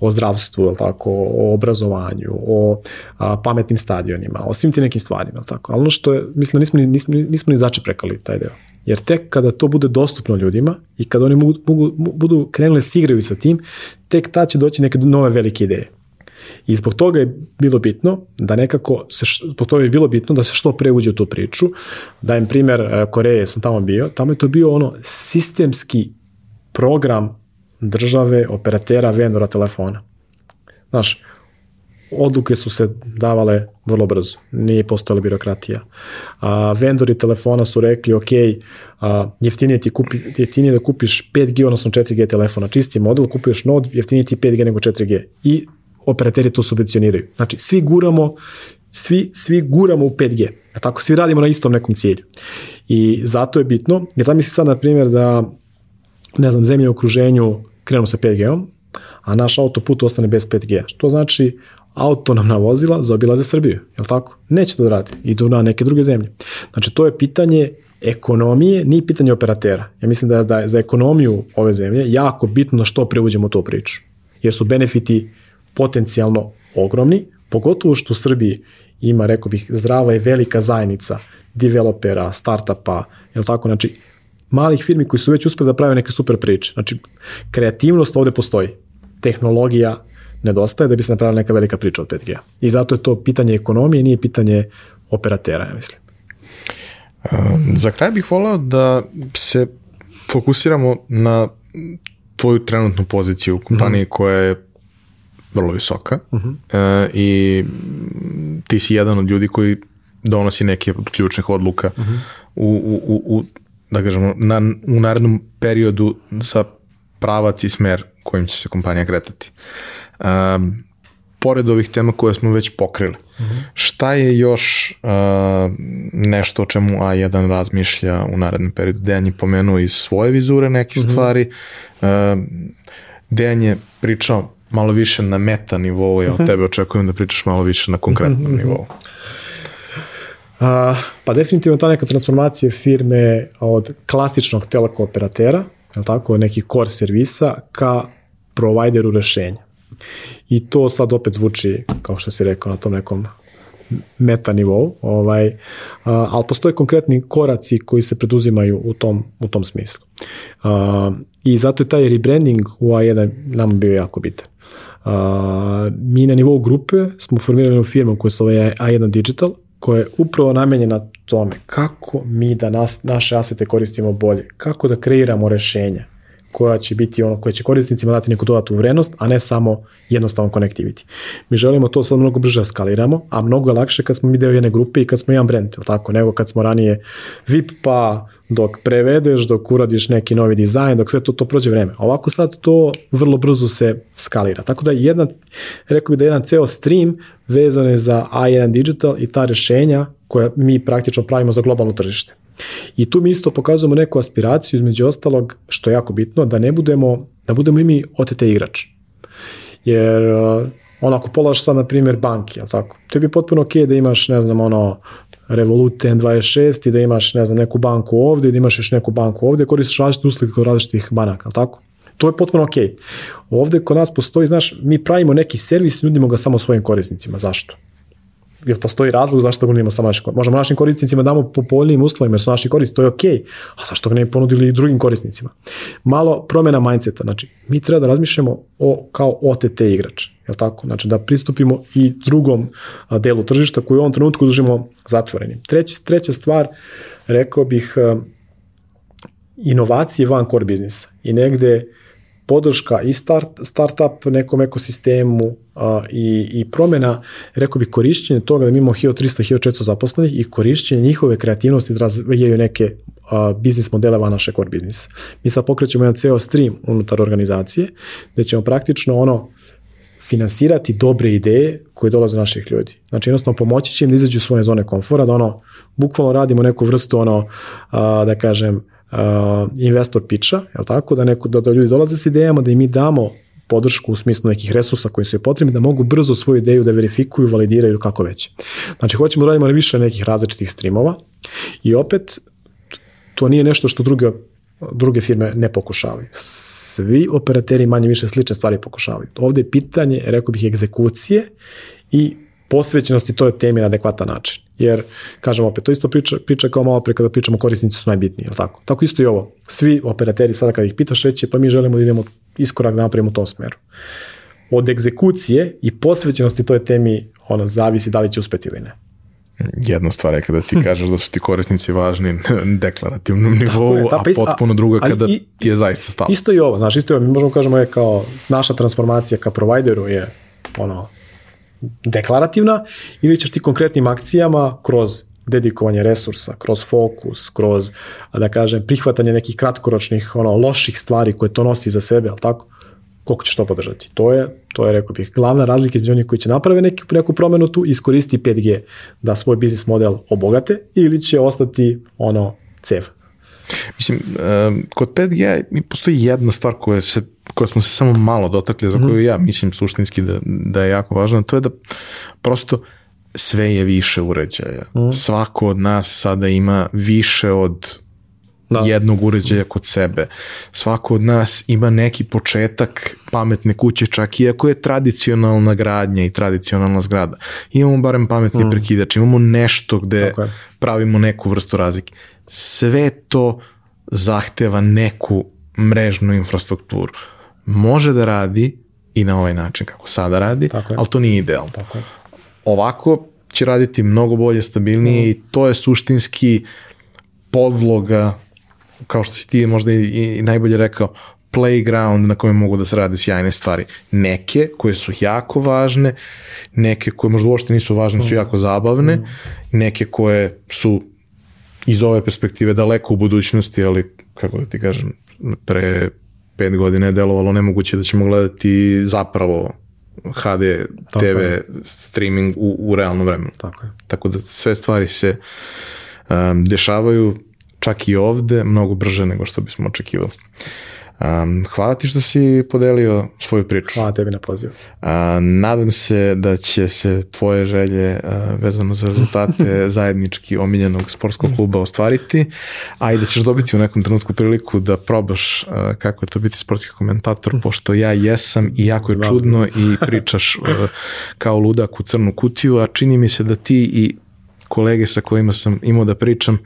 o zdravstvu, ili tako, o obrazovanju, o a, pametnim stadionima, o svim ti nekim stvarima, tako. Ali ono što je, mislim, nismo ni, nismo, nismo ni začeprekali taj deo. Jer tek kada to bude dostupno ljudima i kada oni mogu, mogu, budu krenuli da se igraju sa tim, tek tad će doći neke nove velike ideje. I zbog toga je bilo bitno da nekako, se, zbog toga je bilo bitno da se što pre uđe u tu priču. Dajem primer e, Koreje, sam tamo bio, tamo je to bio ono sistemski program države, operatera, vendora telefona. Znaš, odluke su se davale vrlo brzo, nije postojala birokratija. A, vendori telefona su rekli, ok, a, jeftinije, ti kupi, jeftinije da kupiš 5G, odnosno 4G telefona, čisti model, kupuješ nod, jeftinije ti 5G nego 4G. I operateri to subvencioniraju. Znači, svi guramo, svi, svi guramo u 5G. A tako svi radimo na istom nekom cilju. I zato je bitno, jer zamisli sad, na primjer, da ne znam, zemlje u okruženju krenu sa 5G-om, a naš autoput ostane bez 5G. Što znači autonomna vozila zaobilaze Srbiju, je li tako? Neće to da radi, idu na neke druge zemlje. Znači, to je pitanje ekonomije, nije pitanje operatera. Ja mislim da, da je za ekonomiju ove zemlje jako bitno što preuđemo tu priču. Jer su benefiti potencijalno ogromni, pogotovo što u Srbiji ima, rekao bih, zdrava i velika zajednica developera, startapa, je li tako? Znači, malih firmi koji su već uspeli da prave neke super priče. Znači, kreativnost ovde postoji. Tehnologija nedostaje da bi se napravila neka velika priča od 5G. I zato je to pitanje ekonomije, nije pitanje operatera, ja mislim. Um, za kraj bih voleo da se fokusiramo na tvoju trenutnu poziciju u kompaniji mm -hmm. koja je vrlo visoka uh -huh. e, i ti si jedan od ljudi koji donosi neke od ključnih odluka uh -huh. u, u, u, da kažemo, na, u narednom periodu za pravac i smer kojim će se kompanija kretati. Um, pored ovih tema koje smo već pokrili, uh -huh. šta je još uh, nešto o čemu A1 razmišlja u narednom periodu? Dejan je pomenuo iz svoje vizure neke uh -huh. stvari, uh, Dejan je pričao malo više na meta nivou, ja od mhm. tebe očekujem da pričaš malo više na konkretnom mhm. nivou. A, pa definitivno ta neka transformacija firme od klasičnog teleko operatera, je tako, nekih core servisa ka provideru rešenja. I to sad opet zvuči, kao što si rekao, na tom nekom meta nivou, ovaj, ali postoje konkretni koraci koji se preduzimaju u tom, u tom smislu. I zato je taj rebranding u A1 nam bio jako bitan. Mi na nivou grupe smo formirali jednu firmu koja se zove A1 Digital, koja je upravo namenjena tome kako mi da nas, naše asete koristimo bolje, kako da kreiramo rešenja, koja će biti ono koje će korisnicima dati neku dodatnu vrednost, a ne samo jednostavan connectivity. Mi želimo to sad mnogo brže da skaliramo, a mnogo je lakše kad smo mi deo jedne grupe i kad smo jedan brand, tako, nego kad smo ranije VIP pa dok prevedeš, dok uradiš neki novi dizajn, dok sve to, to prođe vreme. Ovako sad to vrlo brzo se skalira. Tako da jedan, rekao bih da jedan ceo stream vezan je za A1 Digital i ta rešenja koja mi praktično pravimo za globalno tržište. I tu mi isto pokazujemo neku aspiraciju između ostalog, što je jako bitno, da ne budemo, da budemo i mi OTT igrač. Jer uh, onako polaš sad na primjer banki, jel tako? To bi potpuno ok da imaš, ne znam, ono, Revolut N26 i da imaš, ne znam, neku banku ovde i da imaš još neku banku ovde, koristiš različite usluge kod različitih banaka, jel tako? To je potpuno ok. Ovde kod nas postoji, znaš, mi pravimo neki servis nudimo ga samo svojim korisnicima. Zašto? Jer postoji razlog zašto ga nudimo samo našim Možemo našim korisnicima damo po povoljnim uslovima jer su naši korisnici, to je okej. Okay. A zašto ga ne ponudili i drugim korisnicima? Malo promena mindseta, znači mi treba da razmišljamo o, kao OTT igrač, je tako? Znači da pristupimo i drugom delu tržišta koji u ovom trenutku držimo zatvorenim. Treći, treća stvar, rekao bih, inovacije van core biznisa i negde podrška i start, startup nekom ekosistemu a, i, i promena, rekao bih, korišćenje toga da mi imamo 1300, 1400 zaposlenih i korišćenje njihove kreativnosti da razvijaju neke a, biznis modele van naše core biznisa. Mi sad pokrećemo jedan ceo stream unutar organizacije, gde ćemo praktično ono, finansirati dobre ideje koje dolaze naših ljudi. Znači jednostavno pomoći će im da izađu svoje zone komfora, da ono, bukvalno radimo neku vrstu ono, a, da kažem, uh, investor piča, je tako, da, neko, da, da ljudi dolaze s idejama, da im mi damo podršku u smislu nekih resursa koji su je potrebni, da mogu brzo svoju ideju da verifikuju, validiraju kako već. Znači, hoćemo da radimo više nekih različitih streamova i opet, to nije nešto što druge, druge firme ne pokušavaju. Svi operateri manje više slične stvari pokušavaju. Ovde je pitanje, rekao bih, egzekucije i posvećenosti toj temi na adekvatan način. Jer, kažem opet, to isto priča, priča kao malo pre kada pričamo korisnici su najbitniji, je tako? Tako isto i ovo. Svi operateri sada kada ih pitaš reći, pa mi želimo da idemo iskorak da napravimo u tom smeru. od egzekucije i posvećenosti toj temi ono, zavisi da li će uspeti ili ne. Jedna stvar je kada ti kažeš da su ti korisnici važni na deklarativnom nivou, je, ta, a pa isto- potpuno druga ali kada i- ti je zaista stalo. Isto i ovo, znaš, isto i ovo, mi možemo kažemo je kao naša transformacija ka provideru je ono deklarativna ili ćeš ti konkretnim akcijama kroz dedikovanje resursa, kroz fokus, kroz, da kažem, prihvatanje nekih kratkoročnih, ono, loših stvari koje to nosi za sebe, ali tako? Koliko ćeš to podržati? To je, to je, rekao bih, glavna razlika između onih koji će naprave neki, neku promenu tu, iskoristi 5G da svoj biznis model obogate ili će ostati, ono, cev. Mislim, kod 5G mi postoji jedna stvar koja, se, koja smo se samo malo dotakli, za koju ja mislim suštinski da, da je jako važna, to je da prosto sve je više uređaja. Svako od nas sada ima više od Da. jednog uređaja kod sebe. Svako od nas ima neki početak pametne kuće, čak i ako je tradicionalna gradnja i tradicionalna zgrada. Imamo barem pametni prekidač, imamo nešto gde je. pravimo neku vrstu razlike. Sve to zahteva neku mrežnu infrastrukturu. Može da radi i na ovaj način kako sada radi, Tako je. ali to nije idealno. Tako je. Ovako će raditi mnogo bolje, stabilnije i to je suštinski podloga, kao što si ti možda i, i najbolje rekao, playground na kojem mogu da se rade sjajne stvari. Neke koje su jako važne, neke koje možda uopšte nisu važne, su jako zabavne, neke koje su iz ove perspektive daleko u budućnosti, ali kako da ti kažem, pre pet godina je delovalo nemoguće da ćemo gledati zapravo HD TV streaming u, u realnom vremenu. Tako je. Tako da sve stvari se um, dešavaju čak i ovde mnogo brže nego što bismo očekivali. Um, hvala ti što si podelio svoju priču. Hvala tebi na pozivu. A, nadam se da će se tvoje želje a, vezano za rezultate zajednički omiljenog sportskog kluba ostvariti, a i da ćeš dobiti u nekom trenutku priliku da probaš a, kako je to biti sportski komentator, pošto ja jesam i jako je čudno i pričaš a, kao ludak u crnu kutiju, a čini mi se da ti i kolege sa kojima sam imao da pričam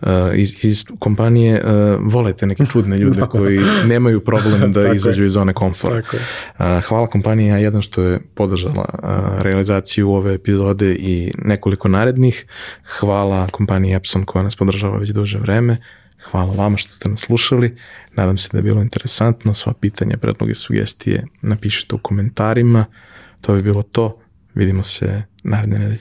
uh, iz, iz kompanije uh, volete neke čudne ljude koji nemaju problem da Tako je. izađu iz zone komfora. Tako. Uh, hvala kompaniji A1 što je podržala uh, realizaciju ove epizode i nekoliko narednih. Hvala kompaniji Epson koja nas podržava već duže vreme. Hvala vama što ste nas slušali. Nadam se da je bilo interesantno. Sva pitanja, predloge, sugestije napišite u komentarima. To bi bilo to. Vidimo se naredne nedelje.